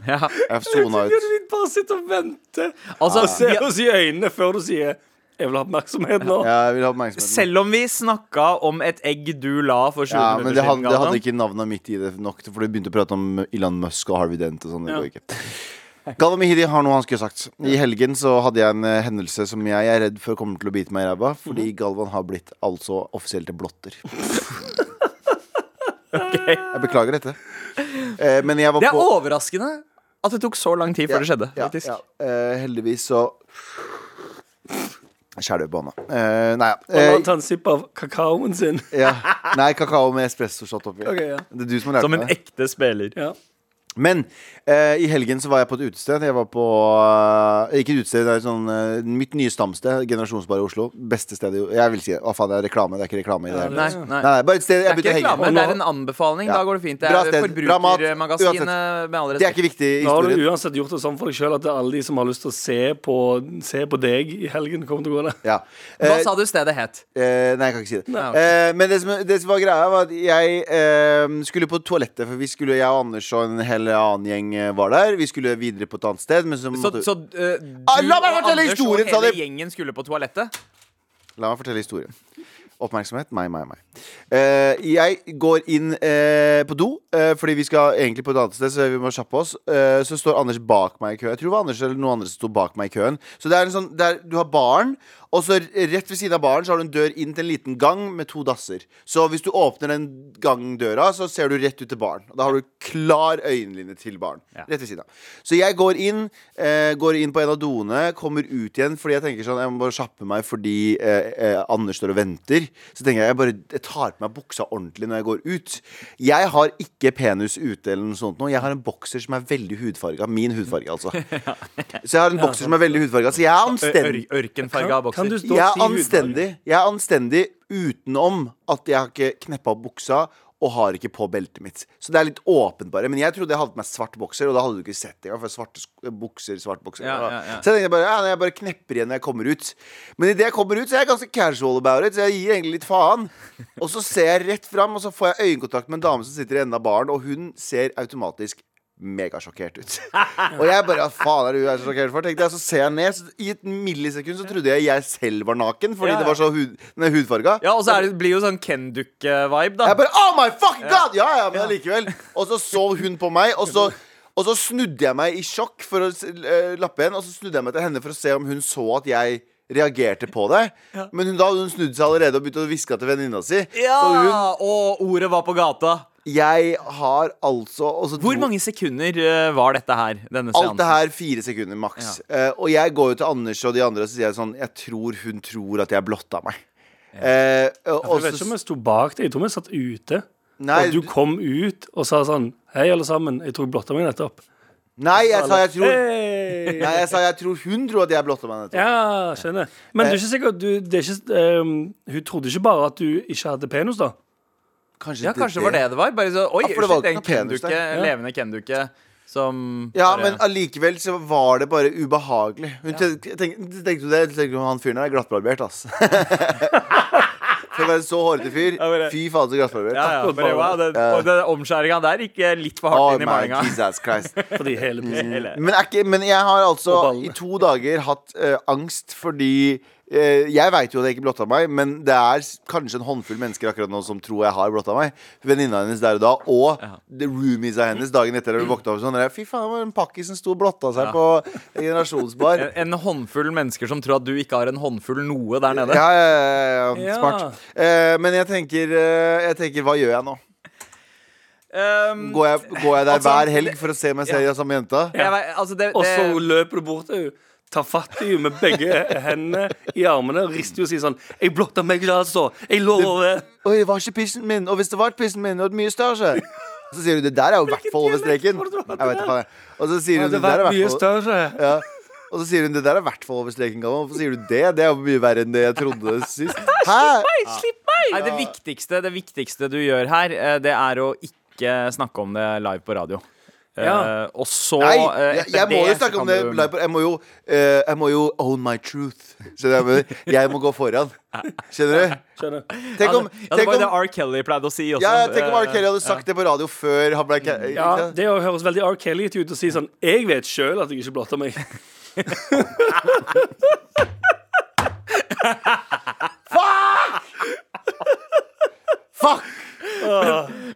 [SPEAKER 3] Ja.
[SPEAKER 2] Jeg sona ut.
[SPEAKER 4] du bare sitte og vente
[SPEAKER 3] Altså,
[SPEAKER 4] og se oss i øynene før du sier 'jeg vil ha oppmerksomhet nå'?
[SPEAKER 2] Ja, jeg vil ha oppmerksomhet.
[SPEAKER 3] selv om vi snakka om et egg du la for 20
[SPEAKER 2] Ja, men det,
[SPEAKER 3] hadde,
[SPEAKER 2] det hadde ikke navnet mitt i det nok, for du begynte å prate om Elon Musk og Harvey Dent og sånn. Det
[SPEAKER 4] Ja.
[SPEAKER 2] går ikke. Galvan Mehidi har noe han skulle sagt. I helgen så hadde jeg en eh, hendelse som jeg er redd for kommer til å bite meg i ræva, fordi Galvan har blitt altså offisielt en blotter. Jeg beklager dette. Eh, men jeg var
[SPEAKER 3] Det er
[SPEAKER 2] på
[SPEAKER 3] overraskende at det tok så lang tid før det skjedde.
[SPEAKER 2] Ja,
[SPEAKER 3] faktisk
[SPEAKER 2] ja. Eh, heldigvis så Skjælve Uh. Eh, nei,
[SPEAKER 4] Og la
[SPEAKER 2] ja.
[SPEAKER 4] han ta en sipp av kakaoen sin.
[SPEAKER 2] Eh, ja. Nei, kakao med espresso shot oppi.
[SPEAKER 4] Okay, ja.
[SPEAKER 2] Det er du som har lært
[SPEAKER 3] Som en
[SPEAKER 2] det.
[SPEAKER 3] ekte spiller.
[SPEAKER 4] Ja.
[SPEAKER 2] Men eh, i helgen så var jeg på et utested. Jeg var på eh, Ikke et utested, det er sånn eh, mitt nye stamsted. Generasjonsbar i Oslo. Beste stedet i- Jeg vil si Å, faen, det er reklame. Det er ikke reklame i det hele
[SPEAKER 3] Nei,
[SPEAKER 2] tatt.
[SPEAKER 3] nei.
[SPEAKER 2] Nei, nei, bare et sted
[SPEAKER 3] Det
[SPEAKER 2] jeg
[SPEAKER 3] er ikke
[SPEAKER 2] begynte å henge
[SPEAKER 3] reklame,
[SPEAKER 2] på.
[SPEAKER 3] det er en anbefaling.
[SPEAKER 2] Ja.
[SPEAKER 3] Da går det fint. Det
[SPEAKER 2] Bra
[SPEAKER 3] er
[SPEAKER 2] sted, bra mat,
[SPEAKER 3] Forbrukermagasinet,
[SPEAKER 2] uansett.
[SPEAKER 3] med all
[SPEAKER 2] Det er
[SPEAKER 3] respekt.
[SPEAKER 2] ikke viktig i
[SPEAKER 4] Nå har du
[SPEAKER 2] historien.
[SPEAKER 4] uansett gjort det sånn for deg sjøl at det er alle de som har lyst til å se på, se på deg i helgen, kommer til å gå der.
[SPEAKER 2] Ja.
[SPEAKER 3] Hva
[SPEAKER 2] Eh,
[SPEAKER 3] sa du stedet het?
[SPEAKER 2] Eh, nei, jeg kan ikke si det.
[SPEAKER 3] Nei, ok.
[SPEAKER 2] Eh, men det som, det som var greia, var at jeg eh, skulle på toalettet. For vi skulle, jeg og Anders og en hel annen gjeng eh, var der. Vi skulle videre på et annet sted. Men så
[SPEAKER 3] Så,
[SPEAKER 2] måtte,
[SPEAKER 3] så uh, du
[SPEAKER 2] Ah, la meg
[SPEAKER 3] og
[SPEAKER 2] fortelle
[SPEAKER 3] Anders
[SPEAKER 2] historien,
[SPEAKER 3] og
[SPEAKER 2] sa
[SPEAKER 3] hele
[SPEAKER 2] de.
[SPEAKER 3] gjengen skulle på toalettet?
[SPEAKER 2] La meg fortelle historien. Oppmerksomhet. Meg, meg, meg. Eh, jeg går inn eh, på do, eh, fordi vi skal egentlig på et annet sted. Så vi må kjappe oss Eh, Så står Anders bak meg i køen. Jeg tror det var Anders eller noen andre som sto bak meg i køen. Så det er en sånn, det er, Du har baren, og så rett ved siden av baren Så har du en dør inn til en liten gang med to dasser. Så hvis du åpner den gangdøra, så ser du rett ut til baren. Da har du klar øyenlinje til baren. Rett ved siden av. Så jeg går inn, eh, går inn på en av doene, kommer ut igjen fordi jeg tenker sånn Jeg må bare kjappe meg fordi eh, eh, Anders står og venter. Så tenker jeg jeg bare jeg tar på meg buksa ordentlig når jeg går ut. Jeg har ikke penis ute eller noe sånt noe. Jeg har en bokser som er veldig hudfarga. Min hudfarge, altså. Så jeg har en bokser som er veldig hudfarga. Så jeg er anstendig.
[SPEAKER 3] Ør Ørkenfarga bokser.
[SPEAKER 4] Kan du stå
[SPEAKER 2] Jeg er anstendig Jeg er anstendig utenom at jeg har ikke kneppa opp buksa og har ikke på beltet mitt. Så det er litt åpent, bare. Men jeg trodde jeg hadde på meg svart bokser, og da hadde du ikke sett det. For svarte bukser, svart bokser.
[SPEAKER 3] Ja, ja, ja.
[SPEAKER 2] Så jeg tenkte bare ja, jeg bare knepper igjen når jeg kommer ut. Men idet jeg kommer ut, så er jeg ganske casual about it, så jeg gir egentlig litt faen. Og så ser jeg rett fram, og så får jeg øyekontakt med en dame som sitter i enden av baren, og hun ser automatisk megasjokkert ut. Og jeg bare Hva faen er du er så sjokkert for? Tenkte jeg, Så ser jeg ned, så i et millisekund så trodde jeg jeg selv var naken, fordi
[SPEAKER 3] Ja, ja.
[SPEAKER 2] det var så hud, den hudfarga.
[SPEAKER 3] Ja, og så er det, blir jo sånn Ken-dukke-vibe, da.
[SPEAKER 2] Jeg bare Oh my fucking god! Ja, ja, men allikevel. Og så så hun på meg, og så og så snudde jeg meg i sjokk for å uh, lappe igjen, og så snudde jeg meg til henne for å se om hun så at jeg reagerte på det. Men hun, da hun snudd seg allerede og begynt å hviske til venninna si.
[SPEAKER 3] Ja,
[SPEAKER 2] Så hun
[SPEAKER 3] og ordet var på gata.
[SPEAKER 2] Jeg har altså
[SPEAKER 3] Hvor mange sekunder uh, var dette her? Denne
[SPEAKER 2] Alt det her fire sekunder maks. Eh, og jeg går jo til Anders og de andre og så sier jeg sånn Jeg tror hun tror at jeg blotta meg. Uh, og,
[SPEAKER 4] Jeg vet ikke om jeg sto bak deg. Jeg tror vi satt ute.
[SPEAKER 2] Nei,
[SPEAKER 4] og du kom ut og sa sånn Hei, alle sammen. Jeg tror jeg blotta meg nettopp.
[SPEAKER 2] nei, jeg sa jeg tror
[SPEAKER 4] hey!
[SPEAKER 2] Nei, jeg sa jeg tror hun tror at jeg blotta meg. nettopp.
[SPEAKER 4] Ja, skjønner. Men du er ikke sikker du, det er ikke, um, Hun trodde ikke bare at du ikke hadde penis, da?
[SPEAKER 2] Kanskje,
[SPEAKER 3] Ja, kanskje det var det det var. Bare så, Oi,
[SPEAKER 2] Ja, for det var
[SPEAKER 3] shit,
[SPEAKER 2] ikke
[SPEAKER 3] en
[SPEAKER 2] kenduke,
[SPEAKER 3] en levende Ken-dukke som
[SPEAKER 2] Ja,
[SPEAKER 3] bare-
[SPEAKER 2] men allikevel så var det bare ubehagelig. Hun ja. tenk- Tenkte du det? Tenkte du han fyren der er glattbarbert, ass. For å være så hårete fyr.
[SPEAKER 3] Ja, bare-
[SPEAKER 2] Fy faen, så glattbarbert.
[SPEAKER 3] ja, ja, bare, wow, den, Og den omskjæringa der gikk litt for
[SPEAKER 2] Oh
[SPEAKER 3] hardt inn i
[SPEAKER 2] my
[SPEAKER 3] malinga.
[SPEAKER 2] Jesus Christ.
[SPEAKER 4] Fordi hele
[SPEAKER 3] Hele-
[SPEAKER 2] Men, er ikke, men jeg har altså i to dager hatt uh, angst fordi Jeg veit jo at jeg ikke blotta meg, men det er kanskje en håndfull mennesker akkurat nå som tror jeg har blotta meg. Venninna hennes der og da, og the roomiesa hennes dagen etter da hun våkna opp sånn. der, Fy faen, det var en pakkis som sto og blotta seg
[SPEAKER 3] Ja.
[SPEAKER 2] på generasjonsbar.
[SPEAKER 3] En, en håndfull mennesker som tror at du ikke har en håndfull noe der nede.
[SPEAKER 2] Ja, ja, ja, ja,
[SPEAKER 4] Ja.
[SPEAKER 2] smart. Eh, men jeg tenker, eh, jeg tenker, hva gjør jeg nå?
[SPEAKER 3] Um,
[SPEAKER 2] Går jeg, går jeg der
[SPEAKER 3] Altså,
[SPEAKER 2] hver helg for å se om jeg ser
[SPEAKER 3] Ja.
[SPEAKER 2] samme jenta?
[SPEAKER 3] Ja. altså det,
[SPEAKER 4] Og så løper du bort til henne, tar fatt i henne med begge hendene i armene og rister og sier sånn 'Jeg blotta meg ikke, altså. Jeg lover.'
[SPEAKER 2] Oi, det var ikke pissen min. Og hvis det var pissen min, og det mye større. Så sier du det der er jo i hvert fall over streken.
[SPEAKER 4] det
[SPEAKER 2] Jeg vet ikke. Og så sier hun
[SPEAKER 4] det
[SPEAKER 2] det der er
[SPEAKER 4] mye større.
[SPEAKER 2] ja. Og så sier hun det der er i hvert fall over streken. Hvorfor sier du det? Det er jo mye verre enn det jeg trodde sist. Hæ?
[SPEAKER 3] nei, det, viktigste, det viktigste du gjør her, eh, det er å ikke snakke om det live på radio.
[SPEAKER 4] Ja.
[SPEAKER 3] Uh, og så
[SPEAKER 2] Nei,
[SPEAKER 3] eh,
[SPEAKER 2] jeg, jeg må jo snakke om det
[SPEAKER 3] du-
[SPEAKER 2] Jeg må jo, uh, jeg må jo own my truth. Skjønner du? jeg må gå foran. Skjønner du?
[SPEAKER 4] Skjønner.
[SPEAKER 2] Tenk om,
[SPEAKER 3] ja, det var jo det R. Kelly pleide å si også.
[SPEAKER 2] ja, tenk om R.
[SPEAKER 3] Eh,
[SPEAKER 2] Kelly hadde sagt det på radio før han ble ca-
[SPEAKER 4] Ja? Det høres veldig R. Kelly ut å si sånn 'Jeg vet sjøl at jeg ikke blotter meg'.
[SPEAKER 2] Fuck! Fuck!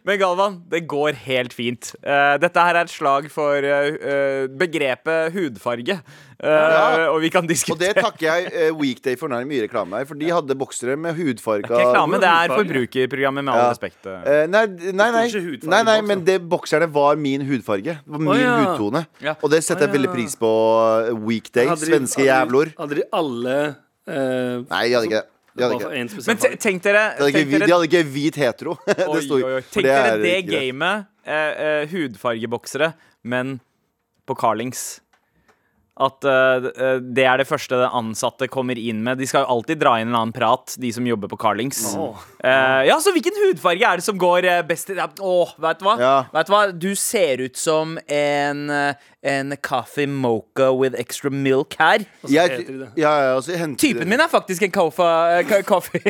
[SPEAKER 3] Men Galvan, det går helt fint. Uh, dette her er et slag for eh, begrepet hudfarge. Uh,
[SPEAKER 2] Ja.
[SPEAKER 3] Og vi kan diskutere
[SPEAKER 2] Og det takker jeg Weekday for. nær mye reklame her. For de hadde boksere med hudfarga
[SPEAKER 3] Reklame, det er forbrukerprogrammet, med all
[SPEAKER 2] Ja.
[SPEAKER 3] respekt.
[SPEAKER 2] nei, nei, nei, nei, nei men det bokserne var min hudfarge. Var min
[SPEAKER 4] ja.
[SPEAKER 2] hudtone.
[SPEAKER 3] Ja.
[SPEAKER 2] Og det setter jeg veldig pris på. Weekday,
[SPEAKER 4] Hadde
[SPEAKER 2] svenske jævlor.
[SPEAKER 4] Hadde de alle eh,
[SPEAKER 2] Nei, de hadde ikke det. De hadde ikke,
[SPEAKER 3] Men tenk dere,
[SPEAKER 2] de hadde ikke, hvit- de hadde ikke hvit hetero. Det
[SPEAKER 3] Oi, oi, oi. Tenk dere
[SPEAKER 2] er
[SPEAKER 3] det gamet. Eh, eh, hudfargeboksere, men på Carlings. At eh, eh, det er det første den ansatte kommer inn med. De skal jo alltid dra inn en annen prat, de som jobber på Carlings.
[SPEAKER 4] Oh.
[SPEAKER 3] Eh, ja, så hvilken hudfarge er det som går eh, best i Åh, vet du hva?
[SPEAKER 2] Ja.
[SPEAKER 3] Vet du hva? Du ser ut som en, en coffee mocha with extra milk her.
[SPEAKER 2] Jeg, ja, ja, så
[SPEAKER 3] Typen min er faktisk en kofa... eh, ko- Coffee...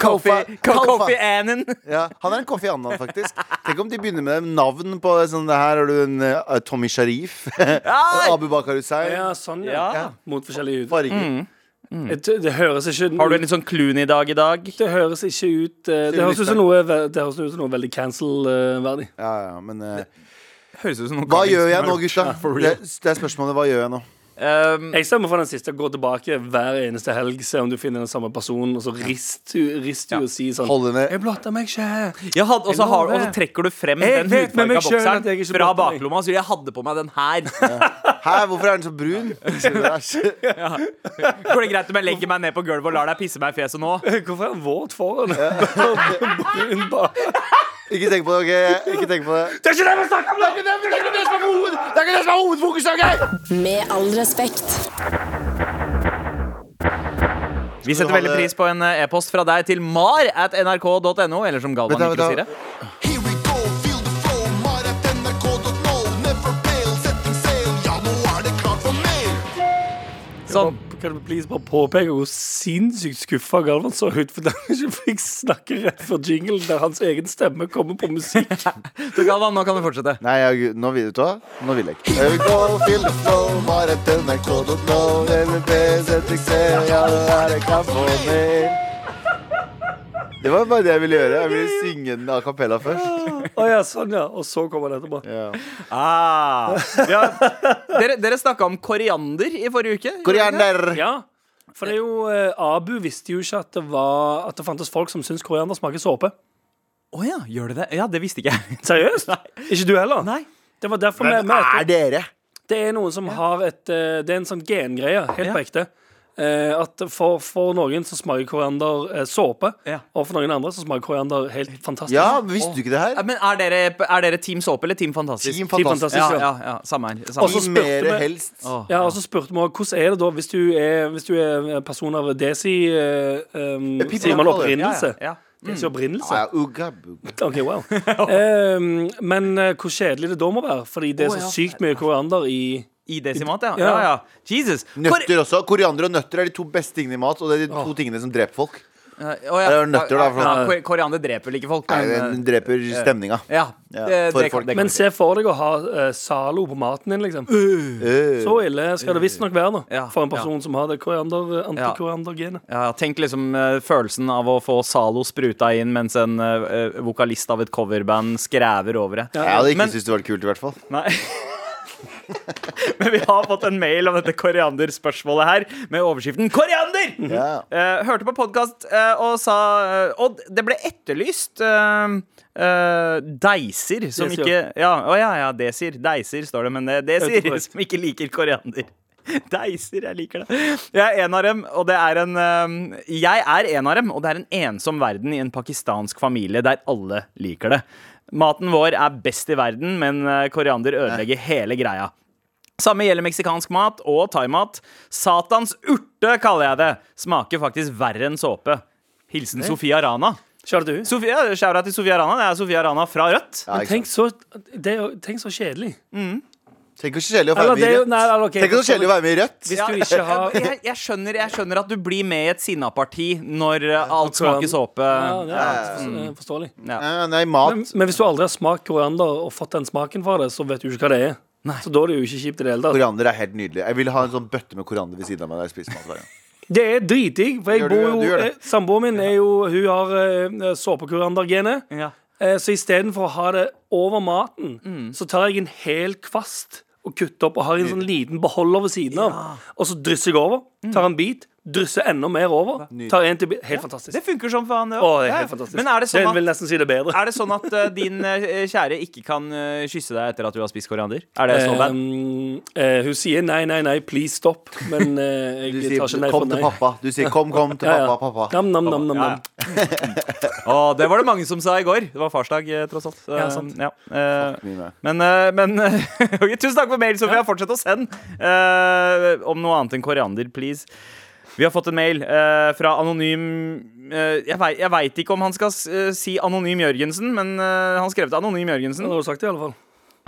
[SPEAKER 3] Coffee...
[SPEAKER 2] Kofa- Kofa.
[SPEAKER 3] Coffee Annan.
[SPEAKER 2] Ja, han er en Kofi Annan, faktisk. Tenk om de begynner med navn på sånn det Her har du en uh, Tommy Sharif. Abu Bakar Hussein.
[SPEAKER 4] Ja, sånn, ja.
[SPEAKER 3] Ja.
[SPEAKER 4] Mot forskjellige hud.
[SPEAKER 2] Farger.
[SPEAKER 4] Det, det høres ikke
[SPEAKER 3] Har du en litt sånn Clooney-dag i dag?
[SPEAKER 4] Det høres ikke ut uh, Det høres ut som noe, det høres ut som noe veldig cancel-verdig.
[SPEAKER 2] Ja, ja, men eh,
[SPEAKER 3] Høres ut som noe
[SPEAKER 2] Hva gjør jeg nå, gutta? Det, det er spørsmålet. Hva gjør jeg nå?
[SPEAKER 3] Um,
[SPEAKER 4] Jeg stemmer for den siste. Gå tilbake hver eneste helg, se om du finner den samme personen, og så rist du, rist du og si sånn Jeg blotter meg ikke.
[SPEAKER 3] jeg hadde, og, så har, og så trekker du frem
[SPEAKER 4] Jeg
[SPEAKER 3] den hudfarga bokseren
[SPEAKER 4] ikke
[SPEAKER 3] fra baklomma og sier 'jeg hadde på meg den her'.
[SPEAKER 2] Hæ, hvorfor er den så brun? Æsj.
[SPEAKER 3] Går det greit om jeg legger meg ned på gulvet og lar deg pisse meg i fjeset nå?
[SPEAKER 4] Hvorfor er den våt foran? Brun bak.
[SPEAKER 2] Ikke tenk på det, OK? Ikke tenk på det.
[SPEAKER 4] Det er ikke det vi snakker om!
[SPEAKER 2] Det er ikke det, det er ikke det som er hoved- det er ikke det som er hovedfokuset, OK?
[SPEAKER 5] Med all respekt.
[SPEAKER 3] Vi setter veldig pris på en eh, e-post fra deg til mar at nrk.no, eller som Galvan liker å si det. Sånn.
[SPEAKER 4] Kan du please bare påpeke hvor sinnssykt skuffa Galvan så ut fordi han ikke fikk snakke rett før jingle, der hans egen stemme kommer på musikk?
[SPEAKER 3] Så Galvan, nå kan du fortsette.
[SPEAKER 2] Nei, jeg, nå vil du ta. Nå vil jeg ikke. Jeg vil gå feel the flow, bare til nrk.no. Ja, er det mer. Det var bare det jeg ville gjøre. Jeg ville synge den a cappella først.
[SPEAKER 4] Å ja, sånn ja. Og så kommer det etterpå.
[SPEAKER 2] Ja.
[SPEAKER 3] Ah. Ja. Dere, dere snakka om koriander i forrige uke.
[SPEAKER 2] Koriander!
[SPEAKER 4] Ja. For det er jo eh, Abu visste jo ikke at det, var, at det fantes folk som syns koriander smaker såpe.
[SPEAKER 3] Å ja, gjør det det? Ja, det visste ikke jeg.
[SPEAKER 4] Seriøst? Ikke du heller?
[SPEAKER 3] Nei.
[SPEAKER 4] Det var derfor vi
[SPEAKER 2] Hvem er dere?
[SPEAKER 4] Det er noen som har et eh, Det er en sånn gengreie, helt
[SPEAKER 3] Ja.
[SPEAKER 4] på ekte. Eh, at for, for noen så smaker koriander eh, såpe,
[SPEAKER 3] Ja.
[SPEAKER 4] og for noen andre så smaker koriander helt fantastisk.
[SPEAKER 2] Ja, visste du ikke det her?
[SPEAKER 3] Ja, Men er dere, er dere Team Såpe eller Team Fantastisk?
[SPEAKER 2] Team
[SPEAKER 4] Team
[SPEAKER 2] Fantastisk.
[SPEAKER 4] Fantastisk.
[SPEAKER 3] Ja, ja, ja, samme her. Samme.
[SPEAKER 4] Og så spurte
[SPEAKER 2] mer
[SPEAKER 4] vi-
[SPEAKER 2] helst.
[SPEAKER 4] Ja, og så spurte vi hvordan er det da hvis du er, hvis du er person av desi um,
[SPEAKER 2] people
[SPEAKER 4] Sier man opprinnelse?
[SPEAKER 3] Ja, ja,
[SPEAKER 4] Desi opprinnelse?
[SPEAKER 2] Ja, uga.
[SPEAKER 4] OK, wow. Ehm, men eh, hvor kjedelig det da må være, fordi det er så
[SPEAKER 3] ja.
[SPEAKER 4] sykt mye koriander i
[SPEAKER 3] I desimat, ja.
[SPEAKER 4] Ja.
[SPEAKER 3] ja, ja. Jesus.
[SPEAKER 2] Nøtter også. Koriander og nøtter er de to beste tingene i mat, og det er de to tingene som dreper folk.
[SPEAKER 3] Ja, å, ja.
[SPEAKER 2] Er nøtter, da, for-
[SPEAKER 3] Ja, kor- Koriander dreper vel ikke folk?
[SPEAKER 2] Nei, den dreper stemninga.
[SPEAKER 3] eh, ja,
[SPEAKER 2] Ja, for
[SPEAKER 3] det, det
[SPEAKER 4] Men se for deg å ha eh, Zalo på maten din, liksom.
[SPEAKER 2] Øh.
[SPEAKER 4] Så ille skal det visstnok være, da. For en person som har det koriander, eh, antikoriandergenet.
[SPEAKER 3] Ja, tenk liksom eh, følelsen av å få Zalo spruta inn mens en eh, vokalist av et coverband skrever over det.
[SPEAKER 2] Jeg hadde ikke
[SPEAKER 3] Men-
[SPEAKER 2] syntes det var kult, i hvert fall.
[SPEAKER 3] Nei. Men vi har fått en mail om dette korianderspørsmålet her, med overskriften 'Koriander'!
[SPEAKER 2] Ja.
[SPEAKER 3] uh, hørte på podkast og sa uh, Og det ble etterlyst eh, eh, deiser som
[SPEAKER 4] Desier.
[SPEAKER 3] ikke Ja, å ja, ja, desir. Deiser står det, men det desir som ikke liker koriander. Deiser, jeg liker det. Jeg er en av dem, og det er en eh, Jeg er en av dem, og det er en ensom verden i en pakistansk familie der alle liker det. Maten vår er best i verden, men eh, koriander ødelegger hele greia. Samme gjelder meksikansk mat og thaimat. Satans urte, kaller jeg det. Smaker faktisk verre enn såpe. Hilsen Sofia Rana.
[SPEAKER 4] Kjører du?
[SPEAKER 3] Sofia, Shout-out til Sofia Rana. Det er Sofia Rana fra Rødt.
[SPEAKER 2] Ja,
[SPEAKER 4] Men tenk så, det er, tenk så kjedelig.
[SPEAKER 2] Tenk så kjedelig å være med i Rødt.
[SPEAKER 4] nei, okay,
[SPEAKER 2] Tenk så kjedelig å være med i Rødt.
[SPEAKER 4] Hvis
[SPEAKER 3] Ja,
[SPEAKER 4] du ikke har
[SPEAKER 3] jeg, jeg, skjønner, jeg skjønner at du blir med i et sinna-parti når uh, alt smaker såpe.
[SPEAKER 4] Ja, det er eh, forståelig.
[SPEAKER 3] Ja.
[SPEAKER 2] Eh, Nei, mat.
[SPEAKER 4] Men, men hvis du aldri har smakt koriander og fått den smaken fra det, så vet du ikke hva det er. Så da er det jo ikke kjipt i det hele tatt.
[SPEAKER 2] Koriander er helt nydelig. Jeg vil ha en sånn bøtte med koriander ved siden av meg. Der jeg spiser mat hver gang.
[SPEAKER 4] Det er dritdigg, for jeg bor jo eh, Samboeren min er jo Hun har såpekoriandergenet.
[SPEAKER 3] Ja.
[SPEAKER 4] Eh, så istedenfor å ha det over maten,
[SPEAKER 3] Mm.
[SPEAKER 4] så tar jeg en hel kvast og kutter opp og har en sånn liten beholder ved siden av. Og så drysser jeg over, tar en bit, drysser enda mer over. Tar en til Helt fantastisk.
[SPEAKER 3] Det funker som faen, det
[SPEAKER 4] òg.
[SPEAKER 3] Ja.
[SPEAKER 4] helt fantastisk.
[SPEAKER 3] Men er det sånn
[SPEAKER 4] at, vil nesten si det bedre.
[SPEAKER 3] er det sånn at uh, din uh, kjære ikke kan uh, kysse deg etter at du har spist koriander? Er det så bad?
[SPEAKER 4] Hun sier nei, nei, nei, please stop. Men jeg tar ikke
[SPEAKER 2] sier
[SPEAKER 4] nei
[SPEAKER 2] 'kom
[SPEAKER 4] for
[SPEAKER 2] til
[SPEAKER 4] nei.
[SPEAKER 2] pappa'. Du sier 'kom, kom til
[SPEAKER 4] Ja, ja.
[SPEAKER 2] pappa', pappa.
[SPEAKER 4] Nam, nam, nam, nam,
[SPEAKER 3] Ja. Det var det mange som sa i går. Det var farsdag, tross alt.
[SPEAKER 4] Ja, sant.
[SPEAKER 3] ja. Men, men ok, Tusen takk for mail, Sofia. Fortsett å sende eh, om noe annet enn koriander, please. Vi har fått en mail uh, fra Anonym uh, Jeg vei- Jeg veit ikke om han skal uh, si Anonym Jørgensen, men han skrev til Anonym Jørgensen.
[SPEAKER 4] Det har du sagt i alle fall.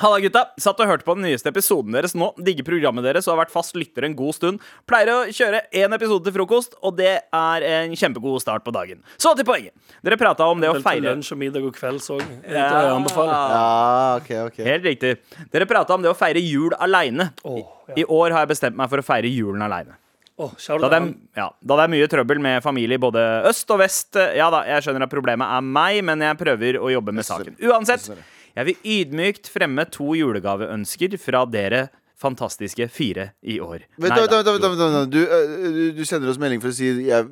[SPEAKER 3] Halla, gutta. Satt og hørte på den nyeste episoden deres nå. Digger programmet deres og har vært fast lytter en god stund. Pleier å kjøre én episode til frokost, og det er en kjempegod start på dagen. Så til poenget. Dere prata om det å feire
[SPEAKER 4] lunsj og middag og kvelds òg.
[SPEAKER 3] Ja.
[SPEAKER 2] Ja, okay, okay.
[SPEAKER 3] Helt riktig. Dere prata om det å feire jul aleine.
[SPEAKER 4] Oh, ja.
[SPEAKER 3] I år har jeg bestemt meg for å feire julen aleine.
[SPEAKER 4] Åh, shout
[SPEAKER 3] Da det, er, ja, da det er mye trøbbel med familie både øst og vest. Ja da, jeg skjønner at problemet er meg, men jeg prøver å jobbe med saken. Uansett, jeg vil ydmykt fremme to julegaveønsker fra dere fantastiske fire i år.
[SPEAKER 2] Vent,
[SPEAKER 3] Nei
[SPEAKER 2] vent, vent, vent, vent, vent. Du, øh, du sender oss melding for å si jeg,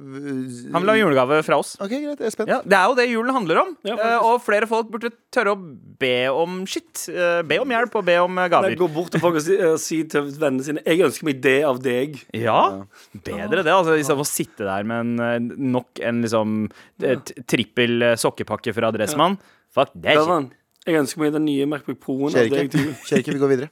[SPEAKER 3] Han vil ha julegave fra oss.
[SPEAKER 2] OK, greit. Jeg er spent.
[SPEAKER 3] Ja, Det er jo det julen handler om.
[SPEAKER 4] Ja, faktisk.
[SPEAKER 3] Eh, og flere folk burde tørre å be om shit. Eh, be om hjelp og be om eh,
[SPEAKER 4] Nei,
[SPEAKER 3] gaver.
[SPEAKER 4] Gå bort til folk og si, eh, si til vennene sine Jeg ønsker meg det av deg.
[SPEAKER 3] Ja, bedre det. Altså, Istedenfor å sitte der med en, eh, nok en liksom eh, t- trippel eh, sokkepakke fra Dressmann. Fuck det. shit.
[SPEAKER 4] Galvan, jeg ønsker meg den nye Macbook Pro-en
[SPEAKER 2] Skjer ikke. Skjer ikke, vi går videre.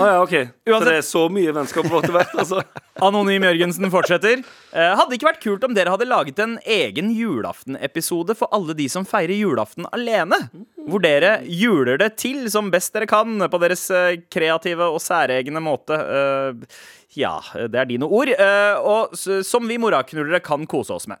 [SPEAKER 4] Å ja, OK. Så det er så mye vennskap vårt har vært, altså.
[SPEAKER 3] Anonym Jørgensen fortsetter. Eh, hadde ikke vært kult om dere hadde laget en egen julaftenepisode for alle de som feirer julaften alene. Hvor dere juler det til som best dere kan, på deres eh, kreative og særegne måte. Eh, ja, det er dine ord. Eh, og som vi moraknullere kan kose oss med.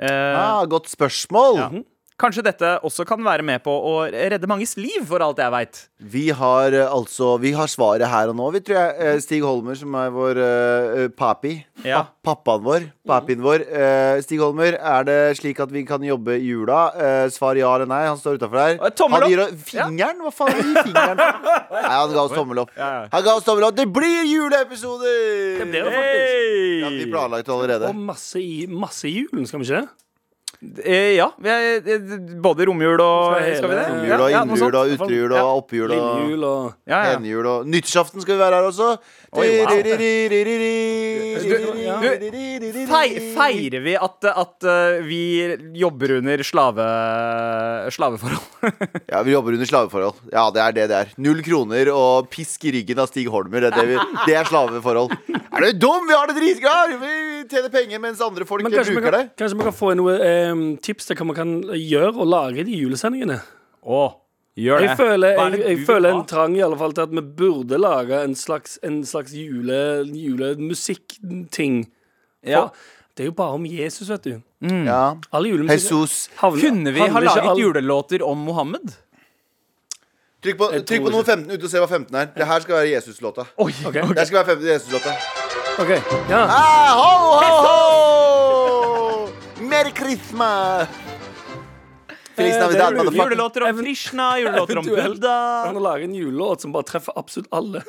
[SPEAKER 3] Eh,
[SPEAKER 2] Ah, godt spørsmål.
[SPEAKER 3] Kanskje dette også kan være med på å redde manges liv, for alt jeg veit.
[SPEAKER 2] Vi har eh, altså Vi har svaret her og nå, vi tror jeg. Eh, Stig Holmer, som er vår uh, papi.
[SPEAKER 3] Ja.
[SPEAKER 2] Pa pappaen vår. Papien vår. Uh, Stig Holmer, er det slik at vi kan jobbe i jula? Uh, svar ja eller nei. Han står utafor
[SPEAKER 3] der. Tommel opp!
[SPEAKER 2] han gir fingeren? Hva faen gir fingeren? Nei, han ga oss tommel opp.
[SPEAKER 3] Ja, ja.
[SPEAKER 2] Han ga oss tommel opp. Det blir juleepisoder!
[SPEAKER 4] Det blir det faktisk.
[SPEAKER 2] Ja, vi planlagt allerede.
[SPEAKER 4] Og masse i, masse i julen, skal vi ikke?
[SPEAKER 3] Eh, ja. Vi er, eh, både romjul og
[SPEAKER 4] Skal
[SPEAKER 3] vi det?
[SPEAKER 2] Romjul og innjul og utrejul og opphjul og
[SPEAKER 4] Lillejul og
[SPEAKER 3] Ja, ja.
[SPEAKER 2] henjul og Nyttårsaften skal vi være her også.
[SPEAKER 3] Feirer vi at, at eh, vi jobber under slave, slaveforhold?
[SPEAKER 2] Ja, vi jobber under slaveforhold. Ja, det er det det er. Null kroner og pisk i ryggen av Stig Holmer. Det er, det vi, det er slaveforhold. Er du dum? Vi har det dritgøy! Vi tjener penger mens andre folk bruker
[SPEAKER 4] kan,
[SPEAKER 2] det.
[SPEAKER 4] kanskje vi kan få noe eh, tips til hva man kan gjøre og lage de julesendingene?
[SPEAKER 3] Å, gjør det.
[SPEAKER 4] Jeg føler,
[SPEAKER 3] Hva er
[SPEAKER 4] jeg,
[SPEAKER 3] det
[SPEAKER 4] jeg
[SPEAKER 3] du vil
[SPEAKER 4] føler
[SPEAKER 3] ha?
[SPEAKER 4] en trang i alle fall til at vi burde lage en slags, en slags jule, julemusikkting.
[SPEAKER 3] Ja.
[SPEAKER 4] Det er jo bare om Jesus, vet du.
[SPEAKER 2] Ja.
[SPEAKER 4] Alle julemusikk
[SPEAKER 2] Jesus.
[SPEAKER 4] havner-
[SPEAKER 3] Kunne vi ha
[SPEAKER 4] handler ikke
[SPEAKER 3] laget
[SPEAKER 4] all-
[SPEAKER 3] julelåter om Mohammed?
[SPEAKER 2] Trykk på,
[SPEAKER 4] Jeg
[SPEAKER 2] trykk på nummer 15 ute og se hva 15 er. Det her skal være Jesus-låta.
[SPEAKER 3] Oi,
[SPEAKER 4] Ok.
[SPEAKER 2] Det her skal være 15 Jesus-låta.
[SPEAKER 4] OK. Ja.
[SPEAKER 2] Ah, ho, ho, ho! Merry Christmas! Feliz
[SPEAKER 4] Eh,
[SPEAKER 2] Navidad,
[SPEAKER 4] er
[SPEAKER 2] motherfucker.
[SPEAKER 3] Julelåter om Krishna, julelåter om. Buddha.
[SPEAKER 4] Han har laget en julelåt som bare treffer absolutt alle.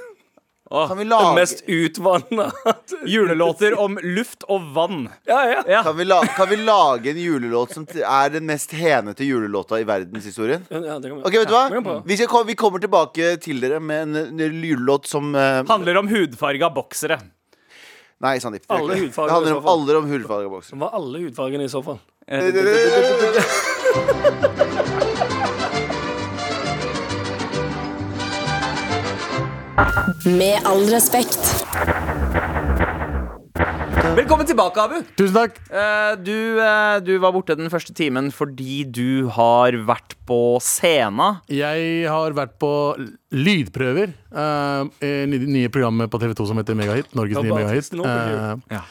[SPEAKER 2] Kan vi
[SPEAKER 4] Den mest utvanna.
[SPEAKER 3] Julelåter om luft og vann.
[SPEAKER 4] Ja, ja.
[SPEAKER 3] Ja.
[SPEAKER 2] kan vi, la, kan vi lage en julelåt som er den mest henete julelåta i verdenshistorien?
[SPEAKER 4] ja det kan vi.
[SPEAKER 2] Ok, vet du
[SPEAKER 4] kan
[SPEAKER 2] hva? Vi, skal, vi kommer tilbake til dere med en, en julelåt som uh,
[SPEAKER 3] Handler om hudfarga boksere.
[SPEAKER 2] Nei, Sandeep. det er
[SPEAKER 4] Alle
[SPEAKER 2] det.
[SPEAKER 4] hudfarger
[SPEAKER 2] Det handler om alle om hudfarga bokser.
[SPEAKER 4] Som var alle hudfargene i så fall.
[SPEAKER 5] Med all respekt.
[SPEAKER 3] Velkommen tilbake, Abu.
[SPEAKER 6] Tusen takk.
[SPEAKER 3] Eh, du, eh, du var borte den første timen fordi du har vært på scena.
[SPEAKER 6] Jeg har vært på lydprøver. Uh, nye, nye programmet på TV2 som heter Megahit. Norges nye Megahit. Eh,
[SPEAKER 3] Ja.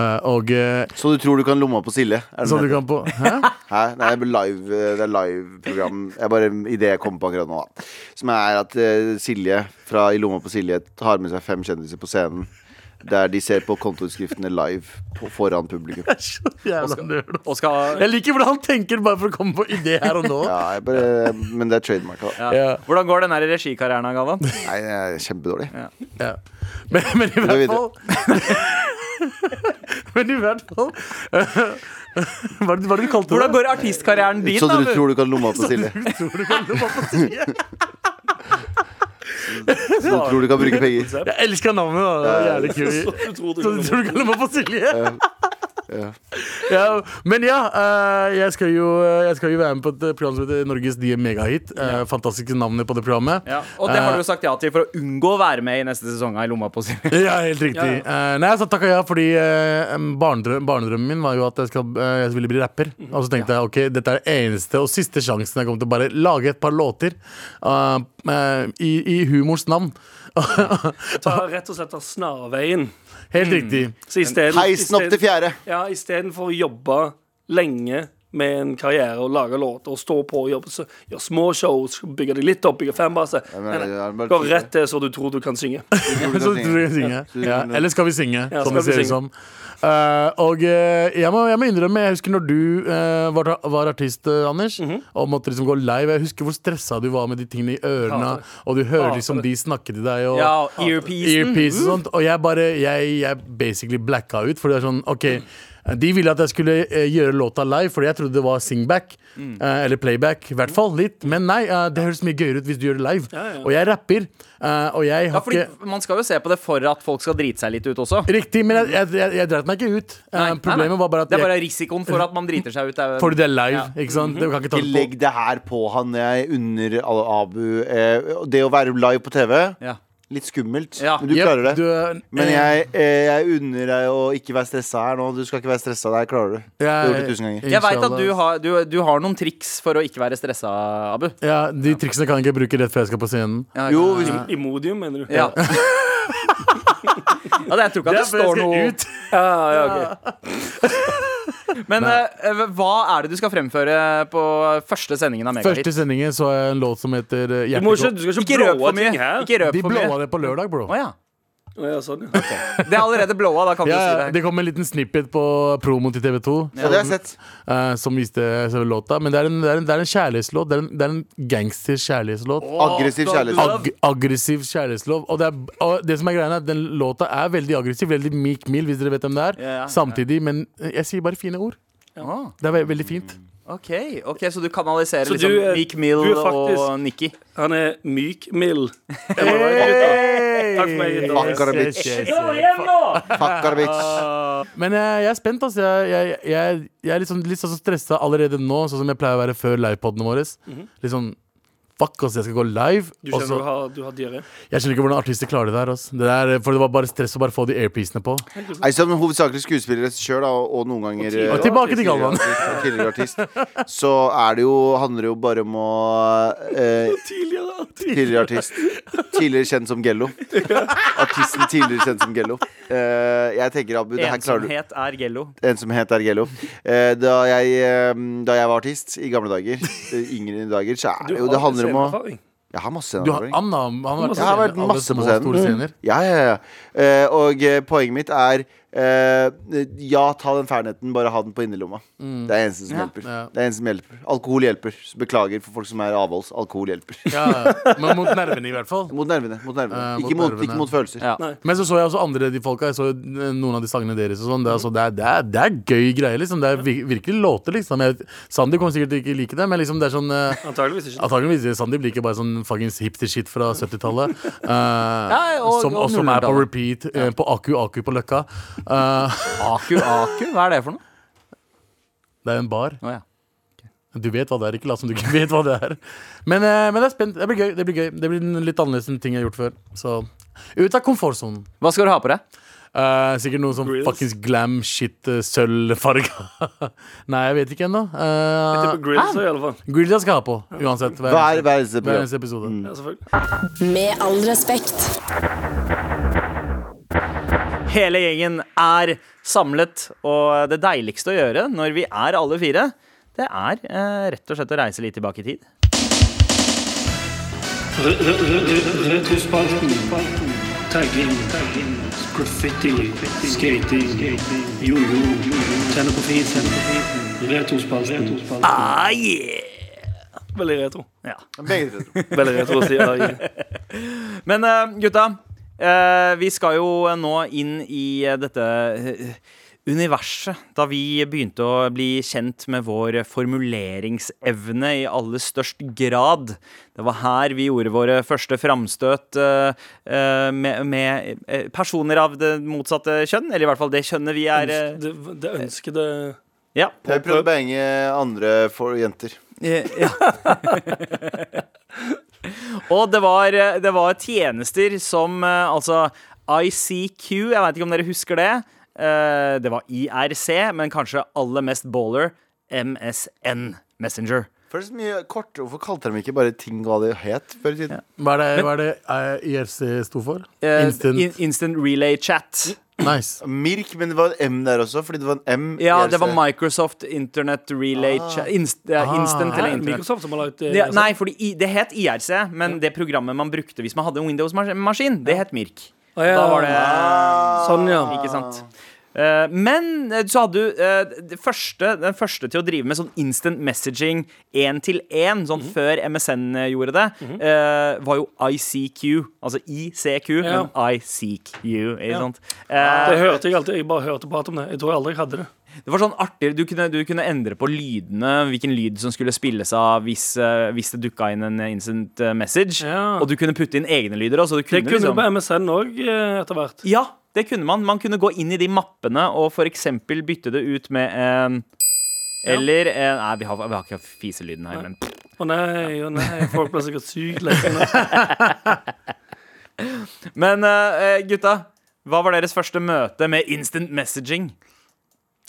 [SPEAKER 6] eh, og uh,
[SPEAKER 2] Så du tror du kan lomma på Silje? Er det
[SPEAKER 6] så du kan på Hæ?
[SPEAKER 2] Hæ? Nei, det er live, det er live-program. Jeg bare i det jeg kommer på akkurat nå, da. Som er at uh, Silje fra I lomma på Silje tar med seg fem kjendiser på scenen. Der de ser på kontoutskriftene live på, foran publikum.
[SPEAKER 6] Så jævla nerd. Jeg liker hvordan han tenker bare for å komme på idé her og nå.
[SPEAKER 2] Ja, jeg bare, men det er trademark.
[SPEAKER 3] ja.
[SPEAKER 6] Ja.
[SPEAKER 3] Hvordan går den regikarrieren regikarrieren, Galvan?
[SPEAKER 2] Nei, det er kjempedårlig.
[SPEAKER 6] Ja. Men, men i hvert fall Men i hvert fall Hva er det er det du kalte det?
[SPEAKER 3] Hvordan går artistkarrieren din,
[SPEAKER 2] Så
[SPEAKER 3] da?
[SPEAKER 2] tror du kan lomma på Silje?
[SPEAKER 6] Tror du kan lomme opp på siden?
[SPEAKER 2] Så du tror du kan bruke penger?
[SPEAKER 6] Jeg elsker navnet, da. Det er jævlig kult. Så du tror du kan leve på Silje?
[SPEAKER 2] Ja.
[SPEAKER 6] Ja, men ja, eh, jeg, skal jo, jeg skal jo være med på et program som heter Norges Die Megahit. Uh, fantastiske navnet på det programmet.
[SPEAKER 3] Ja, og det har du sagt ja til for å unngå å være med i neste sesong av I lomma på sin.
[SPEAKER 6] Ja, helt riktig. Eh, nei, jeg sa takka ja fordi uh, barnedrøm, barnedrømmen min var jo at jeg, skal, eh, jeg ville bli rapper. Og så tenkte jeg ok, dette er eneste og siste sjansen jeg kommer til å bare lage et par låter uh, eh, i, i humors navn.
[SPEAKER 4] ta rett og slett av snarveien.
[SPEAKER 6] Helt riktig.
[SPEAKER 4] Så i stedet-
[SPEAKER 2] Heisen opp til fjerde.
[SPEAKER 4] Ja, istedenfor å jobbe lenge med en karriere og lage låter og stå på og jobbe, Gjør gjøre små shows, bygge deg litt opp, bygge
[SPEAKER 2] er
[SPEAKER 4] Gå rett til så du tror du kan synge.
[SPEAKER 6] Så tror jeg kan synge. Ja, eller skal vi synge,
[SPEAKER 4] Ja,
[SPEAKER 6] som det ser
[SPEAKER 4] vi
[SPEAKER 6] ut som. Eh, og uh, jeg, må, jeg må innrømme, jeg husker når du uh, var, var artist, eh, Anders,
[SPEAKER 4] -hmm.
[SPEAKER 6] og måtte liksom gå live. Jeg husker hvor stressa du var med de tingene i ørene, og du hører
[SPEAKER 4] ja,
[SPEAKER 6] liksom de snakke til deg. Og,
[SPEAKER 3] Ja, earpiecen.
[SPEAKER 6] earpiece og sånt. Og jeg bare Jeg, jeg basically blacka ut. For det er sånn, OK de ville at jeg skulle eh, gjøre låta live, fordi jeg trodde det var singback.
[SPEAKER 3] Mm.
[SPEAKER 6] eh, eller playback, i hvert fall. Litt. Men nei, eh, det høres mye gøyere ut hvis du gjør det live.
[SPEAKER 4] Ja, ja.
[SPEAKER 6] Og jeg rapper, og jeg
[SPEAKER 3] Ja,
[SPEAKER 6] har
[SPEAKER 3] fordi
[SPEAKER 6] ikke
[SPEAKER 3] Man skal jo se på det for at folk skal drite seg litt ut også.
[SPEAKER 6] Riktig, men jeg, jeg, jeg, jeg dreit meg ikke ut.
[SPEAKER 3] Nei, nei,
[SPEAKER 6] problemet
[SPEAKER 3] nei.
[SPEAKER 6] var bare at
[SPEAKER 3] Det er
[SPEAKER 6] jeg,
[SPEAKER 3] bare risikoen for at man driter seg ut. er-
[SPEAKER 6] fordi det er live.
[SPEAKER 3] Ja.
[SPEAKER 6] Ikke sant? Det kan ikke ta det på.
[SPEAKER 2] legg det her på han. Jeg unner Abu Det å være live på TV,
[SPEAKER 3] Ja.
[SPEAKER 2] Litt skummelt.
[SPEAKER 3] Ja.
[SPEAKER 2] Men du
[SPEAKER 6] Yep,
[SPEAKER 2] klarer det.
[SPEAKER 6] du
[SPEAKER 2] Men
[SPEAKER 6] eh,
[SPEAKER 2] jeg, eh, jeg unner deg å ikke være stressa her nå. Du skal ikke være stressa. Det her klarer du. Du har gjort det tusen ganger.
[SPEAKER 3] Jeg veit at du har, du, du har noen triks for å ikke være stressa, Abu.
[SPEAKER 6] Ja, De triksene kan jeg ikke bruke rett før jeg skal på scenen.
[SPEAKER 3] Ja,
[SPEAKER 2] Jo, hvis
[SPEAKER 3] ja.
[SPEAKER 4] Imodium, mener du?
[SPEAKER 3] Ja. ja, jeg tror ikke at det, står noe
[SPEAKER 6] ut.
[SPEAKER 4] ja, ja okay.
[SPEAKER 3] Men uh, hva er det du skal fremføre på første sendingen av Megahit?
[SPEAKER 6] Første sendingen så er en låt som heter eh,
[SPEAKER 4] Du, ikke,
[SPEAKER 3] Ikke
[SPEAKER 4] ikke
[SPEAKER 3] røp for mye.
[SPEAKER 4] her.
[SPEAKER 3] Ikke røp
[SPEAKER 6] De blåa det på lørdag, bro.
[SPEAKER 3] Oh, ja.
[SPEAKER 4] Å, ja, sånn, ja.
[SPEAKER 3] Det er allerede blåa, da kan
[SPEAKER 6] Ja,
[SPEAKER 3] du si det.
[SPEAKER 6] det kom en liten snippet på promo til TV2
[SPEAKER 2] ja, det har jeg sett.
[SPEAKER 6] eh, som viste låta. Men det er en, det er en, det er en kjærlighetslåt. Det er en, det er en gangster-kjærlighetslåt.
[SPEAKER 2] Aggressiv kjærlighet.
[SPEAKER 6] Ag aggressiv kjærlighetslov. Og det, er, og det som er greia, er at den låta er veldig aggressiv. Veldig Meek mild, hvis dere vet hvem det er.
[SPEAKER 3] Ja, ja.
[SPEAKER 6] Samtidig, men jeg sier bare fine ord. Det er veldig fint.
[SPEAKER 3] OK, ok, så du kanaliserer
[SPEAKER 4] Så
[SPEAKER 3] liksom
[SPEAKER 4] du er-
[SPEAKER 3] Meek Mill
[SPEAKER 4] du er faktisk-
[SPEAKER 3] og Nikki.
[SPEAKER 4] Han er myk, Mill. Takk for meg. gutta.
[SPEAKER 2] Fucker bitch.
[SPEAKER 6] Yes, yes, yes.
[SPEAKER 2] Fucker bitch.
[SPEAKER 6] Men jeg, jeg er spent, altså. Jeg, jeg, jeg, jeg er litt sånn, litt sånn stressa allerede nå, sånn som jeg pleier å være før livepodene våre. Litt sånn Fuck, altså, jeg skal gå live.
[SPEAKER 4] Du kjenner
[SPEAKER 6] også,
[SPEAKER 4] du har, du har diaré?
[SPEAKER 6] jeg skjønner ikke hvordan artister klarer det der. Altså. Det der for det var bare stress å bare få de airpiecene på.
[SPEAKER 2] Nei, Som hovedsakelig skuespiller, regissør da, og, og noen ganger
[SPEAKER 4] tidligere
[SPEAKER 2] eh,
[SPEAKER 6] Og tilbake til Galvan.
[SPEAKER 2] tidligere artist, så er det jo, handler det jo bare om å eh,
[SPEAKER 4] Tidligere.
[SPEAKER 2] Tidligere artist. Tidligere kjent som Gello. Artisten tidligere kjent som Gello. Eh, jeg tenker, Abu, det her klarer du.
[SPEAKER 3] Ensomhet er Gello.
[SPEAKER 2] Ensomhet er Gello. Eh, da, jeg, eh, da jeg var artist i gamle dager, eh, yngre dager, så er det jo Det handler om
[SPEAKER 4] sceneerfaring.
[SPEAKER 2] Jeg har masse
[SPEAKER 6] Du har. Anna han har vært
[SPEAKER 2] Jeg har vært masse på scenen.
[SPEAKER 6] Mm.
[SPEAKER 2] Ja, ja, ja. Eh, og eh, poenget mitt er Ja, ta den ferdigheten, bare ha den på innerlomma. Det er eneste som
[SPEAKER 3] Ja.
[SPEAKER 2] hjelper.
[SPEAKER 6] Ja.
[SPEAKER 2] Det er eneste som hjelper Alkohol hjelper. Beklager for folk som er avholds. Alkohol hjelper.
[SPEAKER 6] Ja, men mot nervene, i hvert fall.
[SPEAKER 2] Mot nervene. Mot nervene.
[SPEAKER 6] Uh, mot
[SPEAKER 2] ikke, mot,
[SPEAKER 6] nervene.
[SPEAKER 2] ikke mot følelser.
[SPEAKER 3] Ja.
[SPEAKER 6] Men så så jeg også andre de folka. Jeg så eh, noen av de sangene deres. Og sånn. det, er, altså, det, er, det, er, det er gøy greie, Liksom. Det er virkelig låter, liksom. Jeg, Sandeep kommer sikkert ikke like det, men liksom, det er sånn uh,
[SPEAKER 4] Antakeligvis ikke.
[SPEAKER 6] Antakeligvis Sandeep liker bare sånn fuckings hipster-shit fra 70-tallet. eh,
[SPEAKER 3] og-
[SPEAKER 6] som,
[SPEAKER 3] og
[SPEAKER 6] og som er på repeat uh, på Aku Aku på Løkka. Eh,
[SPEAKER 3] Aku Aku, hva er det for noe?
[SPEAKER 6] det er en bar.
[SPEAKER 3] Oh, ja.
[SPEAKER 6] Du vet hva det er, ikke la som du ikke vet hva det er. Men, uh, men det er spent. Det blir gøy. Det blir gøy Det blir litt annerledes enn ting jeg har gjort før. Så ut av komfortsonen.
[SPEAKER 3] Hva skal du ha på deg?
[SPEAKER 6] Uh, sikkert noe sånn fuckings glam shit, uh, sølvfarga. Nei, jeg vet ikke ennå. Uh,
[SPEAKER 4] grills i alle fall.
[SPEAKER 6] grills jeg skal ha på, uansett. Hver,
[SPEAKER 2] Hver, hver
[SPEAKER 6] hver eneste episode.
[SPEAKER 4] Ja.
[SPEAKER 5] Med all respekt.
[SPEAKER 3] Hele gjengen er samlet, og det deiligste å gjøre når vi er alle fire, det er eh, rett og slett å reise litt tilbake i tid.
[SPEAKER 7] Retrospalten. Tagging. Graffiti. Skating. Jojo. På fisen. Retrospalten.
[SPEAKER 3] Ah, yeah!
[SPEAKER 4] Veldig retro.
[SPEAKER 3] Ja.
[SPEAKER 2] Begge retro.
[SPEAKER 4] Veldig retro å si. Ja, ja.
[SPEAKER 3] Men eh, gutta, vi skal jo nå inn i eh, dette eh, universet. Da vi begynte å bli kjent med vår formuleringsevne i aller størst grad. Det var her vi gjorde våre første framstøt eh, eh, med, med eh, personer av det motsatte kjønn. Eller i hvert fall det kjønnet vi er eh,
[SPEAKER 4] Det, det ønskede
[SPEAKER 3] Ja.
[SPEAKER 2] Jeg prøvde å bange andre for jenter.
[SPEAKER 3] Ja, Ja. Og det var, det var tjenester som eh, altså ICQ, jeg vet ikke om dere husker det. Eh, Det var IRC, men kanskje aller mest baller MSN Messenger.
[SPEAKER 2] For det er så mye kort, Hvorfor kalte de ikke bare ting hva det het før i tiden?
[SPEAKER 6] Hva er det, hva er det eh, IRC sto for?
[SPEAKER 3] Uh,
[SPEAKER 6] Instant
[SPEAKER 3] in- Instant Relay Chat.
[SPEAKER 6] Nice.
[SPEAKER 2] Mirk, men det var en M der også, fordi det var en M.
[SPEAKER 3] Ja, det var Microsoft Internet Relay ah. Inst, ja,
[SPEAKER 6] Ah.
[SPEAKER 3] instant eller Internet.
[SPEAKER 4] Microsoft som har laget eh,
[SPEAKER 3] Det, nei, fordi i, det het IRC, men det programmet man brukte hvis man hadde en Windows-maskin, det het Mirk.
[SPEAKER 4] Ah, ja.
[SPEAKER 3] Da var det
[SPEAKER 4] Sånn, ja.
[SPEAKER 3] Ikke sant? Eh, men eh, så hadde du eh, det første, den første til å drive med sånn instant messaging én til én, sånn før MSN gjorde det, eh, var jo ICQ. Altså ICQ,
[SPEAKER 4] Ja.
[SPEAKER 3] men ICQ. Ikke
[SPEAKER 4] Ja.
[SPEAKER 3] sant?
[SPEAKER 4] Det hørte jeg alltid. Jeg bare hørte prat om det. Jeg tror jeg aldri hadde det.
[SPEAKER 3] Det var sånn artig Du kunne, du kunne endre på lydene, hvilken lyd som skulle spilles av hvis, eh, hvis det dukka inn en instant eh, message.
[SPEAKER 4] Ja.
[SPEAKER 3] Og du kunne putte inn egne lyder også.
[SPEAKER 4] Det
[SPEAKER 3] kunne,
[SPEAKER 4] du
[SPEAKER 3] liksom,
[SPEAKER 4] på MSN òg etter hvert.
[SPEAKER 3] Ja, det kunne man. Man kunne gå inn i de mappene og eksempel bytte det ut med en Eller en Nei, vi har, vi har ikke fiselyden her, men
[SPEAKER 4] Å nei, å nei, folk blir sikkert sykt lei.
[SPEAKER 3] Men eh, gutta, hva var deres første møte med instant messaging?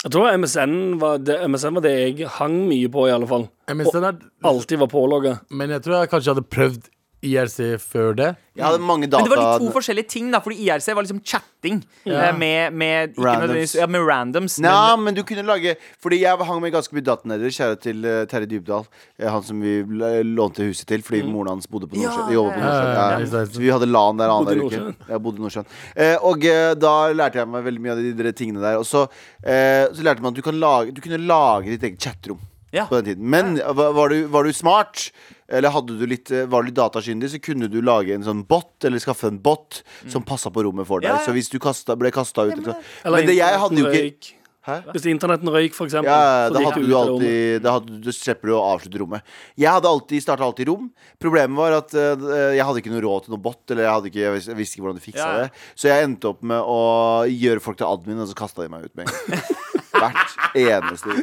[SPEAKER 4] Jeg tror MSN var det, MSN var det jeg hang mye på, i alle fall.
[SPEAKER 6] MSN er,
[SPEAKER 4] Alltid var pålogga.
[SPEAKER 6] men jeg tror jeg kanskje hadde prøvd IRC før det.
[SPEAKER 2] Jeg hadde mange
[SPEAKER 3] Men det var litt to forskjellige ting, da, fordi IRC var liksom chatting eh, med, med, ikke
[SPEAKER 2] Randoms.
[SPEAKER 3] nødvendigvis- ja, med randoms.
[SPEAKER 2] Nei,
[SPEAKER 3] men,
[SPEAKER 2] men du kunne lage Fordi jeg hang med ganske mye datanerder. Kjære til eh, Terje Dybdahl. eh, han som vi l- lånte huset til fordi moren hans bodde på
[SPEAKER 3] Ja,
[SPEAKER 2] Nordsjøen. på
[SPEAKER 3] ja,
[SPEAKER 2] Nordsjøen.
[SPEAKER 6] ja, ja,
[SPEAKER 2] Ja,
[SPEAKER 6] ja, ja.
[SPEAKER 2] Så vi hadde LAN der
[SPEAKER 4] Bodde i
[SPEAKER 2] annenhver uke.
[SPEAKER 4] Nordsjøen.
[SPEAKER 2] Jeg bodde i Nordsjøen. Eh, og eh, da lærte jeg meg veldig mye av de der tingene der. Og så, eh, så lærte man at du, kan lage, du kunne lage ditt eget chatrom.
[SPEAKER 3] Ja.
[SPEAKER 2] På den tiden. Men var, var, du, var du smart, eller hadde du litt, eh, var du litt datakyndig, så kunne du lage en sånn bot, eller skaffe en bot som passa på rommet for deg.
[SPEAKER 3] Ja, ja.
[SPEAKER 2] Så hvis du kastet, ble kasta ut eller så- Men det jeg hadde jo ikke. Hæ?
[SPEAKER 4] Hvis internetten røyk, for eksempel.
[SPEAKER 2] Ja, da hadde du alltid Da hadde, du- slipper du å avslutte rommet. Jeg hadde alltid starta alltid rom. Problemet var at uh, jeg hadde ikke noe råd til noe bot. Eller jeg, hadde ikke, jeg, vis- jeg visste ikke hvordan du fiksa
[SPEAKER 3] ja.
[SPEAKER 2] det. Så jeg endte opp med å gjøre folk til admin, og så kasta de meg ut med en gang. Hvert eneste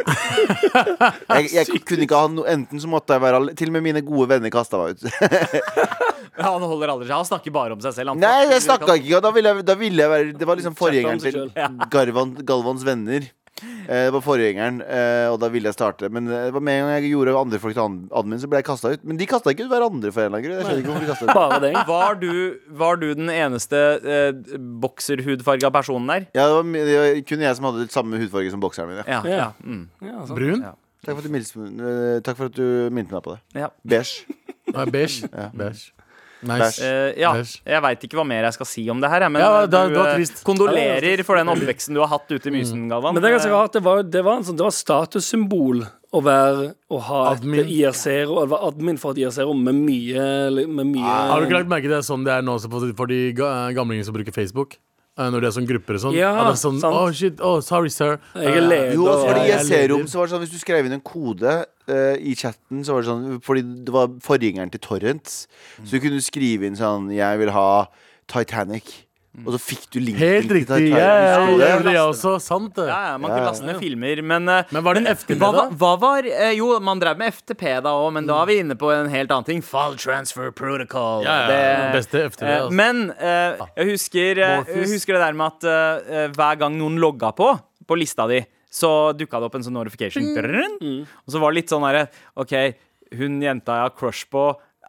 [SPEAKER 2] jeg, jeg kunne ikke ha noe Enten så måtte jeg være al- Til og med mine gode venner kasta meg ut.
[SPEAKER 3] han holder aldri seg. Han snakker bare om seg selv. Han
[SPEAKER 2] Nei, jeg snakka ikke. Da ville jeg, da ville jeg være Det var liksom forgjengeren til
[SPEAKER 4] selv.
[SPEAKER 2] Garvan, Galvans venner. Eh, Det var forgjengeren, eh, og da ville jeg starte. Men eh, det var med en gang jeg gjorde andre folk til ad- admin, så ble jeg kasta ut. Men de kasta ikke ut hverandre for en eller annen grunn. Jeg skjønner ikke hvorfor de ut.
[SPEAKER 3] Var du, var du den eneste eh, bokserhudfarga personen der?
[SPEAKER 2] Ja, det var, det var kun jeg som hadde litt samme hudfarge som bokseren min. Ja.
[SPEAKER 3] Ja. Mm.
[SPEAKER 4] Ja.
[SPEAKER 6] Brun?
[SPEAKER 3] Ja.
[SPEAKER 2] Takk, for at du mils, takk for at du minte meg på det.
[SPEAKER 3] Ja.
[SPEAKER 2] Beige.
[SPEAKER 6] Nei, beige. beige. Nice.
[SPEAKER 3] Uh, ja, jeg veit ikke hva mer jeg skal si om det her, men
[SPEAKER 6] Ja, det-
[SPEAKER 3] du
[SPEAKER 6] det trist.
[SPEAKER 3] kondolerer for den oppveksten du har hatt ute i Mysen, Galvan.
[SPEAKER 4] Men det er ganske rart. Det var, det var, en sånn, det var statussymbol å være Å ha
[SPEAKER 6] Admin.
[SPEAKER 4] et IRC-rom, eller være admin for et IRC-rom med mye, med mye
[SPEAKER 6] Har du ikke lagt merke til det sånn det er nå også for, for de gamlingene som bruker Facebook? Eh, Når det er sånn grupper og sånn.
[SPEAKER 4] Ja,
[SPEAKER 6] det er sånn,
[SPEAKER 4] sant.
[SPEAKER 6] oh shit, oh sorry sir
[SPEAKER 4] Jeg er leder.
[SPEAKER 2] Jo, fordi jeg ser om så var det sånn Hvis du skrev inn en kode uh, i chatten, så var det sånn Fordi det var forgjengeren til Torrents, så du kunne skrive inn sånn 'Jeg vil ha Titanic'. Og så fikk du linken
[SPEAKER 6] Helt
[SPEAKER 2] til
[SPEAKER 6] riktig.
[SPEAKER 2] Titanic.
[SPEAKER 6] Ja, ja, ja,
[SPEAKER 2] det?
[SPEAKER 6] er også. Sant det.
[SPEAKER 3] Ja, ja, man kunne
[SPEAKER 2] ja.
[SPEAKER 3] laste ned filmer, men eh,
[SPEAKER 6] Men var det en FTP,
[SPEAKER 3] hva,
[SPEAKER 6] da?
[SPEAKER 3] hva var eh, Jo, man drev med FTP da òg, men da er vi inne på en helt annen ting. File transfer protocol.
[SPEAKER 6] Ja, ja,
[SPEAKER 3] Det-
[SPEAKER 6] beste FTP.
[SPEAKER 3] Eh,
[SPEAKER 6] altså.
[SPEAKER 3] men eh, jeg, husker, eh, jeg
[SPEAKER 6] Morpheus.
[SPEAKER 3] husker det der med at eh, hver gang noen logga på på lista di, så dukka det opp en sånn notification.
[SPEAKER 6] Mm.
[SPEAKER 3] Og så var det litt sånn derre OK, hun jenta jeg har crush på,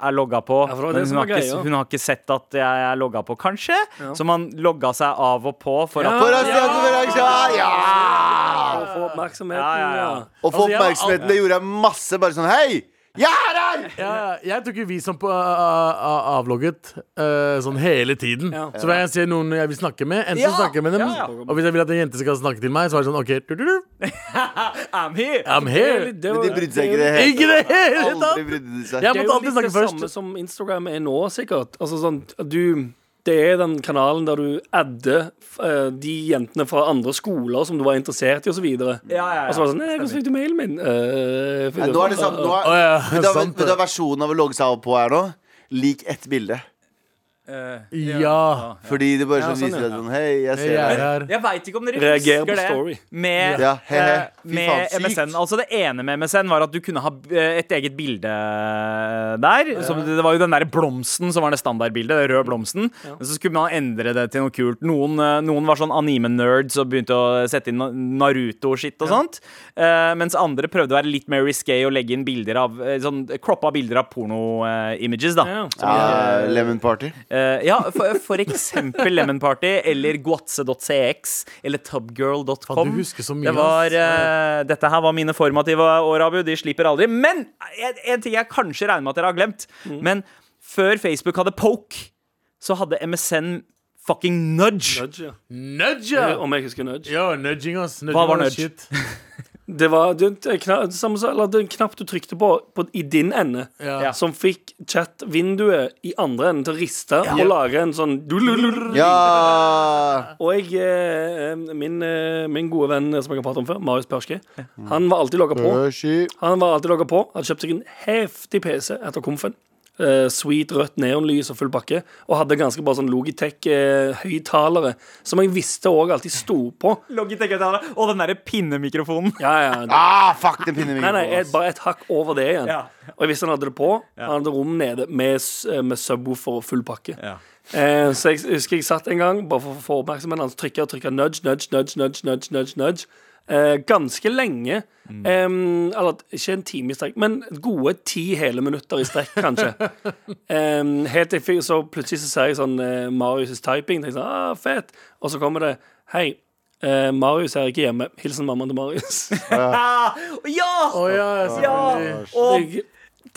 [SPEAKER 3] er logga på,
[SPEAKER 4] Ja, for det
[SPEAKER 3] men hun har, ikke,
[SPEAKER 4] greia.
[SPEAKER 3] hun har ikke sett at jeg er logga på, kanskje. Så man logga seg av og på for
[SPEAKER 4] Ja.
[SPEAKER 3] at
[SPEAKER 2] For å! Ja!
[SPEAKER 4] Få oppmerksomheten.
[SPEAKER 3] Ja, ja, ja.
[SPEAKER 4] Ja,
[SPEAKER 2] Og få
[SPEAKER 6] Altså,
[SPEAKER 2] oppmerksomheten. Det gjorde jeg masse. Bare sånn Hei! Jeg er her!
[SPEAKER 6] Ja, jeg tok jo vi som på, uh, avlogget uh, sånn hele tiden.
[SPEAKER 4] Ja.
[SPEAKER 6] Så hver gang jeg ser noen jeg vil snakke med, enten
[SPEAKER 3] Ja,
[SPEAKER 6] snakker jeg med dem,
[SPEAKER 3] ja, ja.
[SPEAKER 6] og hvis jeg vil at en jente skal snakke til meg, så er det sånn OK, du, du, du,
[SPEAKER 3] I'm here!
[SPEAKER 6] I'm
[SPEAKER 4] er
[SPEAKER 6] here.
[SPEAKER 2] Men de brydde seg ikke det hele
[SPEAKER 6] Ikke det hele tatt!
[SPEAKER 2] Aldri brydde de seg.
[SPEAKER 6] Jeg
[SPEAKER 4] Det er jo litt det samme som Instagram er nå, sikkert. Altså sånn du Det er den kanalen der du adder eh, de jentene fra andre skoler som du var interessert i, osv.
[SPEAKER 3] Ja, ja, ja.
[SPEAKER 4] Og så var det sånn Nei, hvordan fikk du mailen min?
[SPEAKER 2] Uh, nå er det samme. Nå er,
[SPEAKER 6] uh,
[SPEAKER 2] uh, uh, ja,
[SPEAKER 6] sant
[SPEAKER 2] vet du hva versjonen av å logge seg av på her nå? Lik ett bilde.
[SPEAKER 6] Ja.
[SPEAKER 2] Fordi det bare
[SPEAKER 4] Ja,
[SPEAKER 2] sånn
[SPEAKER 4] sånn,
[SPEAKER 2] viser
[SPEAKER 4] ja.
[SPEAKER 2] deg sånn Hei, jeg ser
[SPEAKER 6] er
[SPEAKER 2] deg.
[SPEAKER 6] her.
[SPEAKER 3] Jeg veit ikke om dere
[SPEAKER 4] Reager
[SPEAKER 3] husker det med,
[SPEAKER 2] Ja, he, he.
[SPEAKER 3] eh, med. MSN. Altså Det ene med MSN var at du kunne ha eh, et eget bilde der. Som, det var jo den der blomsten som var det standardbildet. Den røde blomsten. Men så skulle man endre det til noe kult. Noen, noen var sånn anime-nerds og begynte å sette inn Naruto-skitt og sånt. Eh, mens andre prøvde å være litt mer risky og legge inn bilder av Sånn kroppa bilder av porno-images, da.
[SPEAKER 4] Ja.
[SPEAKER 2] Ja, Lemon Party.
[SPEAKER 3] Eh, ja, for, for eksempel Lemon Party eller guatse.cx eller tubgirl.com.
[SPEAKER 6] Du husker så mye,
[SPEAKER 3] Det var, eh, dette her var mine formative år, Abu. De slipper aldri. Men en, en ting jeg kanskje regner med at dere har glemt.
[SPEAKER 6] Mm.
[SPEAKER 3] Men før Facebook hadde Poke, så hadde MSN fucking Nudge.
[SPEAKER 4] Nudge, ja.
[SPEAKER 6] Nudge, ja!
[SPEAKER 4] Om jeg husker nudge.
[SPEAKER 6] Ja, nudging, ass. Nudging
[SPEAKER 3] Hva var nudge?
[SPEAKER 4] Det var det, det, samme som eller det knapp du trykte på, på i din ende,
[SPEAKER 6] Ja.
[SPEAKER 4] som fikk chat-vinduet i andre enden til å riste og lage en sånn.
[SPEAKER 2] Ja!
[SPEAKER 4] Og jeg, eh, min, eh, min gode venn som jeg har pratet om før, Marius Perske, han var alltid logga på. Han var alltid logget på Hadde kjøpt seg en heftig PC etter komfen. Eh, sweet rødt neonlys og full pakke. Og hadde ganske bra sånn Logitech-høyttalere, som jeg visste òg alltid sto på.
[SPEAKER 3] Logitech-høyttalere og den derre pinnemikrofonen.
[SPEAKER 4] Ja, ja.
[SPEAKER 2] Ah, fuck den
[SPEAKER 4] pinnemikrofonen Nei, nei, bare et hakk over det igjen.
[SPEAKER 3] Ja.
[SPEAKER 4] Og jeg visste han hadde det på. Han hadde rom nede med, med subwoofer og full pakke.
[SPEAKER 3] Ja.
[SPEAKER 4] Eh, så jeg husker jeg satt en gang, bare for å få oppmerksomheten hans, trykka og trykka nudge, nudge, nudge, nudge, nudge, nudge, nudge. Eh, ganske lenge. Em, eller ikke en time i strekk, men gode ti hele minutter i strekk, kanskje. Em, helt til jeg fikk, så plutselig så ser jeg sånn eh, Marius' typing. Tenker sånn, ah, fett Og så kommer det Hei, eh, Marius er ikke hjemme. Hilsen mammaen til Marius.
[SPEAKER 3] ja! ja!
[SPEAKER 6] Å ja, selvfølgelig.
[SPEAKER 3] Og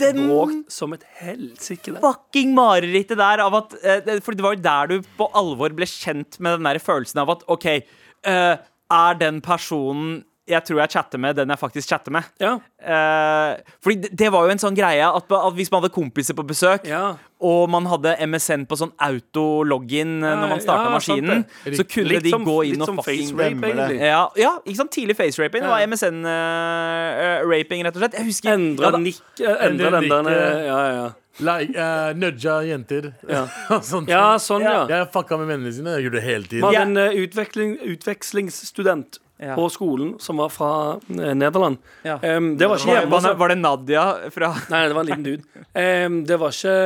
[SPEAKER 3] den
[SPEAKER 4] bråkt som et helsike der.
[SPEAKER 3] fucking marerittet der av at eh, det- For det var jo der du på alvor ble kjent med den der følelsen av at OK, eh, er den personen jeg tror jeg chatter med, den jeg faktisk chatter med?
[SPEAKER 4] Ja.
[SPEAKER 3] Eh, fordi det, det var jo en sånn greie at, at hvis man hadde kompiser på besøk,
[SPEAKER 4] Ja.
[SPEAKER 3] og man hadde MSN på sånn auto-login eh, når man starta
[SPEAKER 4] Ja,
[SPEAKER 3] maskinen, så kunne
[SPEAKER 4] Litt
[SPEAKER 3] de
[SPEAKER 4] som,
[SPEAKER 3] gå inn
[SPEAKER 4] litt
[SPEAKER 3] og fucking
[SPEAKER 4] rape,
[SPEAKER 3] ja, ja, ikke sant? Tidlig face-raping. Det var MSN-raping, rett og slett. Jeg husker
[SPEAKER 4] Endre
[SPEAKER 3] ja,
[SPEAKER 4] nikk Endre
[SPEAKER 6] Endre
[SPEAKER 4] den der. Ja, ja.
[SPEAKER 6] Like, uh, nudga jenter.
[SPEAKER 4] Ja.
[SPEAKER 6] sånn,
[SPEAKER 4] Ja, sånn, ja.
[SPEAKER 6] Jeg fucka med vennene sine. Jeg gjorde det hele tiden.
[SPEAKER 4] hadde
[SPEAKER 3] Ja.
[SPEAKER 4] en uh, utveksling, utvekslingsstudent
[SPEAKER 3] Ja.
[SPEAKER 4] på skolen som var fra eh, Nederland.
[SPEAKER 3] Ja.
[SPEAKER 4] Um, det var ikke hjemme
[SPEAKER 3] var, var det Nadia fra
[SPEAKER 4] Nei, det var en liten dude. Um, det var ikke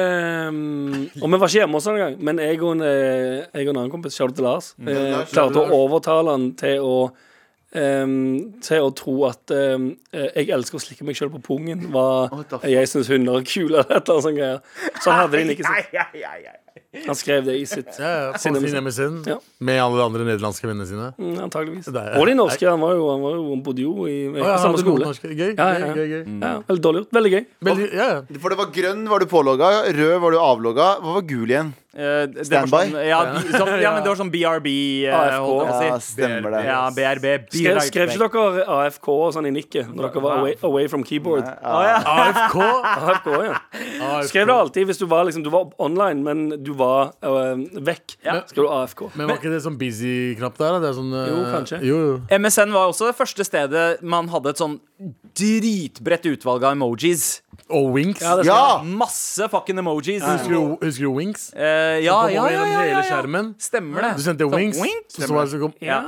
[SPEAKER 4] um, Og vi var ikke hjemme hos en engang, men jeg og en, eh, jeg og en annen kompis, Charlotte Lars,
[SPEAKER 3] Mm.
[SPEAKER 4] eh, klarte å overtale han til å til å tro at eh, jeg elsker å slikke meg sjøl på pungen, var jeg syns hunder er kule, eller et eller annet sånt greier. Så hadde det ikke sitt. Han skrev det i sitt
[SPEAKER 6] Ja, ja, sin
[SPEAKER 4] med-
[SPEAKER 6] MSN
[SPEAKER 4] Ja.
[SPEAKER 6] med alle de andre nederlandske vennene sine.
[SPEAKER 4] Mm, antageligvis. Og de norske. Han, var jo, han, var jo, han bodde jo i,
[SPEAKER 6] Å, ja,
[SPEAKER 4] samme skole.
[SPEAKER 6] norske. Gøy,
[SPEAKER 4] Ja,
[SPEAKER 6] gøy,
[SPEAKER 4] ja.
[SPEAKER 6] gøy, gøy.
[SPEAKER 4] Ja, veldig dårlig gjort. Veldig gøy.
[SPEAKER 6] Veldig, ja, ja.
[SPEAKER 2] For det var grønn var du pålogga, rød var du avlogga. Hva var gul igjen?
[SPEAKER 3] Eh, var
[SPEAKER 2] Standby?
[SPEAKER 3] Sånn, ja, sånn, ja, men det var sånn BRB. eh,
[SPEAKER 4] AFK.
[SPEAKER 3] jeg
[SPEAKER 2] Ja, stemmer det.
[SPEAKER 3] Ja, BRB.
[SPEAKER 4] Skrev, skrev ikke dere AFK og sånn i nikket når dere var away, away from keyboard?
[SPEAKER 3] Ah, ja.
[SPEAKER 6] AFK.
[SPEAKER 4] AFK, ja.
[SPEAKER 6] AFK.
[SPEAKER 4] Skrev det alltid hvis du var, liksom, du var online, men du var uh, vekk.
[SPEAKER 3] Ja.
[SPEAKER 4] Skrev du AFK.
[SPEAKER 6] Men var ikke det sånn busy-knapp der? Det er sånn, eh,
[SPEAKER 4] Jo, kanskje.
[SPEAKER 6] Jo, jo.
[SPEAKER 3] MSN var også det første stedet man hadde et sånn dritbredt utvalg av emojis.
[SPEAKER 6] Og Winks.
[SPEAKER 4] Ja, det
[SPEAKER 2] Ja!
[SPEAKER 3] Masse fucking emojis.
[SPEAKER 6] Husker, du, husker du Winks?
[SPEAKER 3] Eh, ja, ja, ja, ja, ja,
[SPEAKER 6] hele
[SPEAKER 3] ja.
[SPEAKER 6] skjermen.
[SPEAKER 3] Stemmer det.
[SPEAKER 6] Du sendte
[SPEAKER 3] Så,
[SPEAKER 6] Winks,
[SPEAKER 3] wink.
[SPEAKER 6] så var det så kom,
[SPEAKER 4] Ja.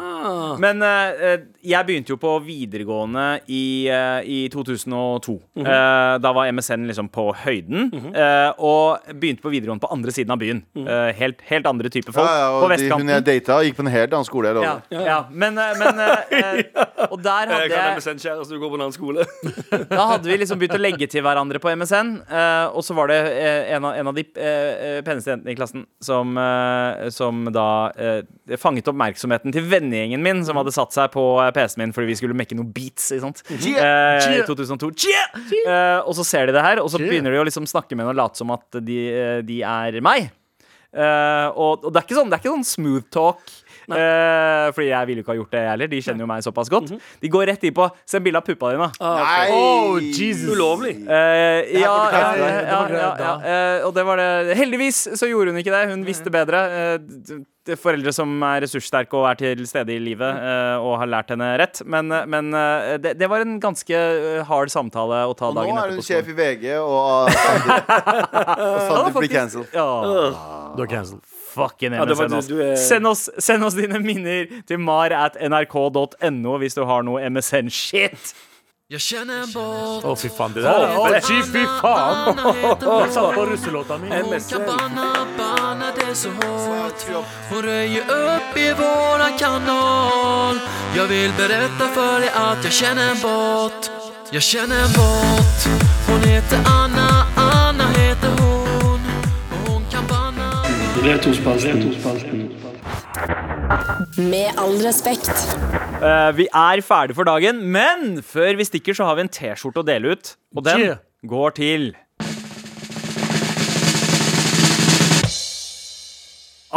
[SPEAKER 3] Men eh, jeg begynte jo på videregående i, eh, i 2002.
[SPEAKER 6] Mhm.
[SPEAKER 3] Eh, da var MSN liksom på høyden. eh, og begynte på videregående på andre siden av byen.
[SPEAKER 6] Mhm.
[SPEAKER 3] Eh, helt, helt andre type folk.
[SPEAKER 2] Ja, ja,
[SPEAKER 3] på
[SPEAKER 2] vestkanten. de, hun jeg data, gikk på en helt annen skole. Jeg
[SPEAKER 3] ja, ja. Men, men Og der hadde
[SPEAKER 4] Jeg kan MSN-kjæreste, du går på en annen skole.
[SPEAKER 3] Da hadde vi liksom begynt å legge til hverandre på MSN. eh, og så var det en, av, en av de peneste jentene i klassen som, eh, som da eh, fanget oppmerksomheten til vennegjengen min, som hadde satt seg på eh, PC-en min fordi vi skulle mekke noen beats. Eh, I 2002. Chia! Eh, og så ser de det her, og så begynner de å liksom snakke med henne og late som at de, eh, de er meg. Og, og det er ikke sånn, det er ikke sånn smooth talk. Eh, fordi jeg ville jo ikke ha gjort det, jeg heller. De kjenner jo meg såpass godt. De går rett i på Send bilde av puppa dine.
[SPEAKER 2] Nei!
[SPEAKER 6] Oh, Jesus.
[SPEAKER 4] Ulovlig.
[SPEAKER 3] Uh, ja, ja, ja, ja, ja, ja. Eh, og det var det. Heldigvis så gjorde hun ikke det. Hun visste bedre. Eh, foreldre som er ressurssterke og er til stede i livet eh, og har lært henne rett. Men, men det, det var en ganske hard samtale å ta
[SPEAKER 2] Og nå
[SPEAKER 3] dagen
[SPEAKER 2] er hun sjef i VG, og uh, og Sandeep blir cancelled.
[SPEAKER 6] Du er cancelled.
[SPEAKER 3] Fucking
[SPEAKER 4] Ja,
[SPEAKER 3] MSN, oss.
[SPEAKER 4] du er-
[SPEAKER 3] Send oss, send oss dine minner til mar at nrk.no hvis du har noe MSN-shit.
[SPEAKER 8] Jeg kjenner en båt
[SPEAKER 6] Å, fy faen. Det der oh, fy, fy faen! Jeg satt på russelåta mi.
[SPEAKER 8] MSN Hun røyer Hon röjer upp i våran kanal Jag vill berätta för dig att jag känner en båt Jag känner en båt Hon heter Anna
[SPEAKER 5] Med all respekt.
[SPEAKER 3] Uh, vi er ferdig for dagen, men før vi stikker, så har vi en T-skjorte å dele ut. Og den går til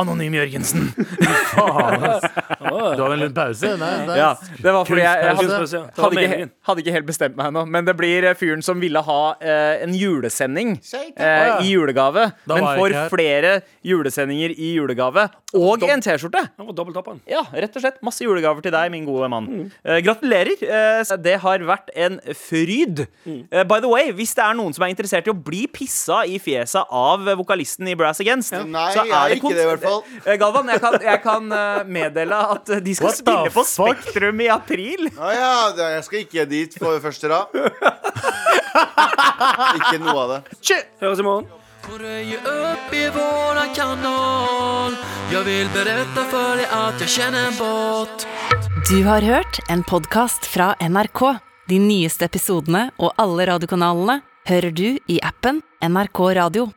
[SPEAKER 3] Anonym Jørgensen.
[SPEAKER 6] Faen, ass. Du hadde en pause? Nei, nei.
[SPEAKER 3] Ja, det var fordi jeg, jeg hadde, hadde, ikke, hadde ikke helt bestemt meg ennå. Men det blir eh, fyren som ville ha eh, en julesending eh, i julegave. Men får flere julesendinger i julegave. Og en T-skjorte.
[SPEAKER 4] Han var dobbelttappen.
[SPEAKER 3] Ja, rett og slett. Masse julegaver til deg, min gode mann. Eh, gratulerer. Eh, det har vært en fryd. Eh, by the way, hvis det er noen som er interessert i å bli pissa i fjeset av vokalisten i Brass Against, så
[SPEAKER 2] er
[SPEAKER 3] det
[SPEAKER 2] ikke
[SPEAKER 3] kont-
[SPEAKER 2] det fall.
[SPEAKER 3] Eh, Galvan, jeg kan, jeg kan eh, meddele at de skal
[SPEAKER 6] What
[SPEAKER 3] spille på
[SPEAKER 6] fuck?
[SPEAKER 3] Spektrum i april.
[SPEAKER 2] Å ja, jeg skal ikke dit på første rad. ikke noe av det.
[SPEAKER 4] Høres i morgen.
[SPEAKER 8] Röjer upp i våran kanal Jag vill berätta för dig att jag känner en båt
[SPEAKER 1] Du har hørt en podkast fra NRK. De nyeste episodene og alle radiokanalene hører du i appen NRK Radio.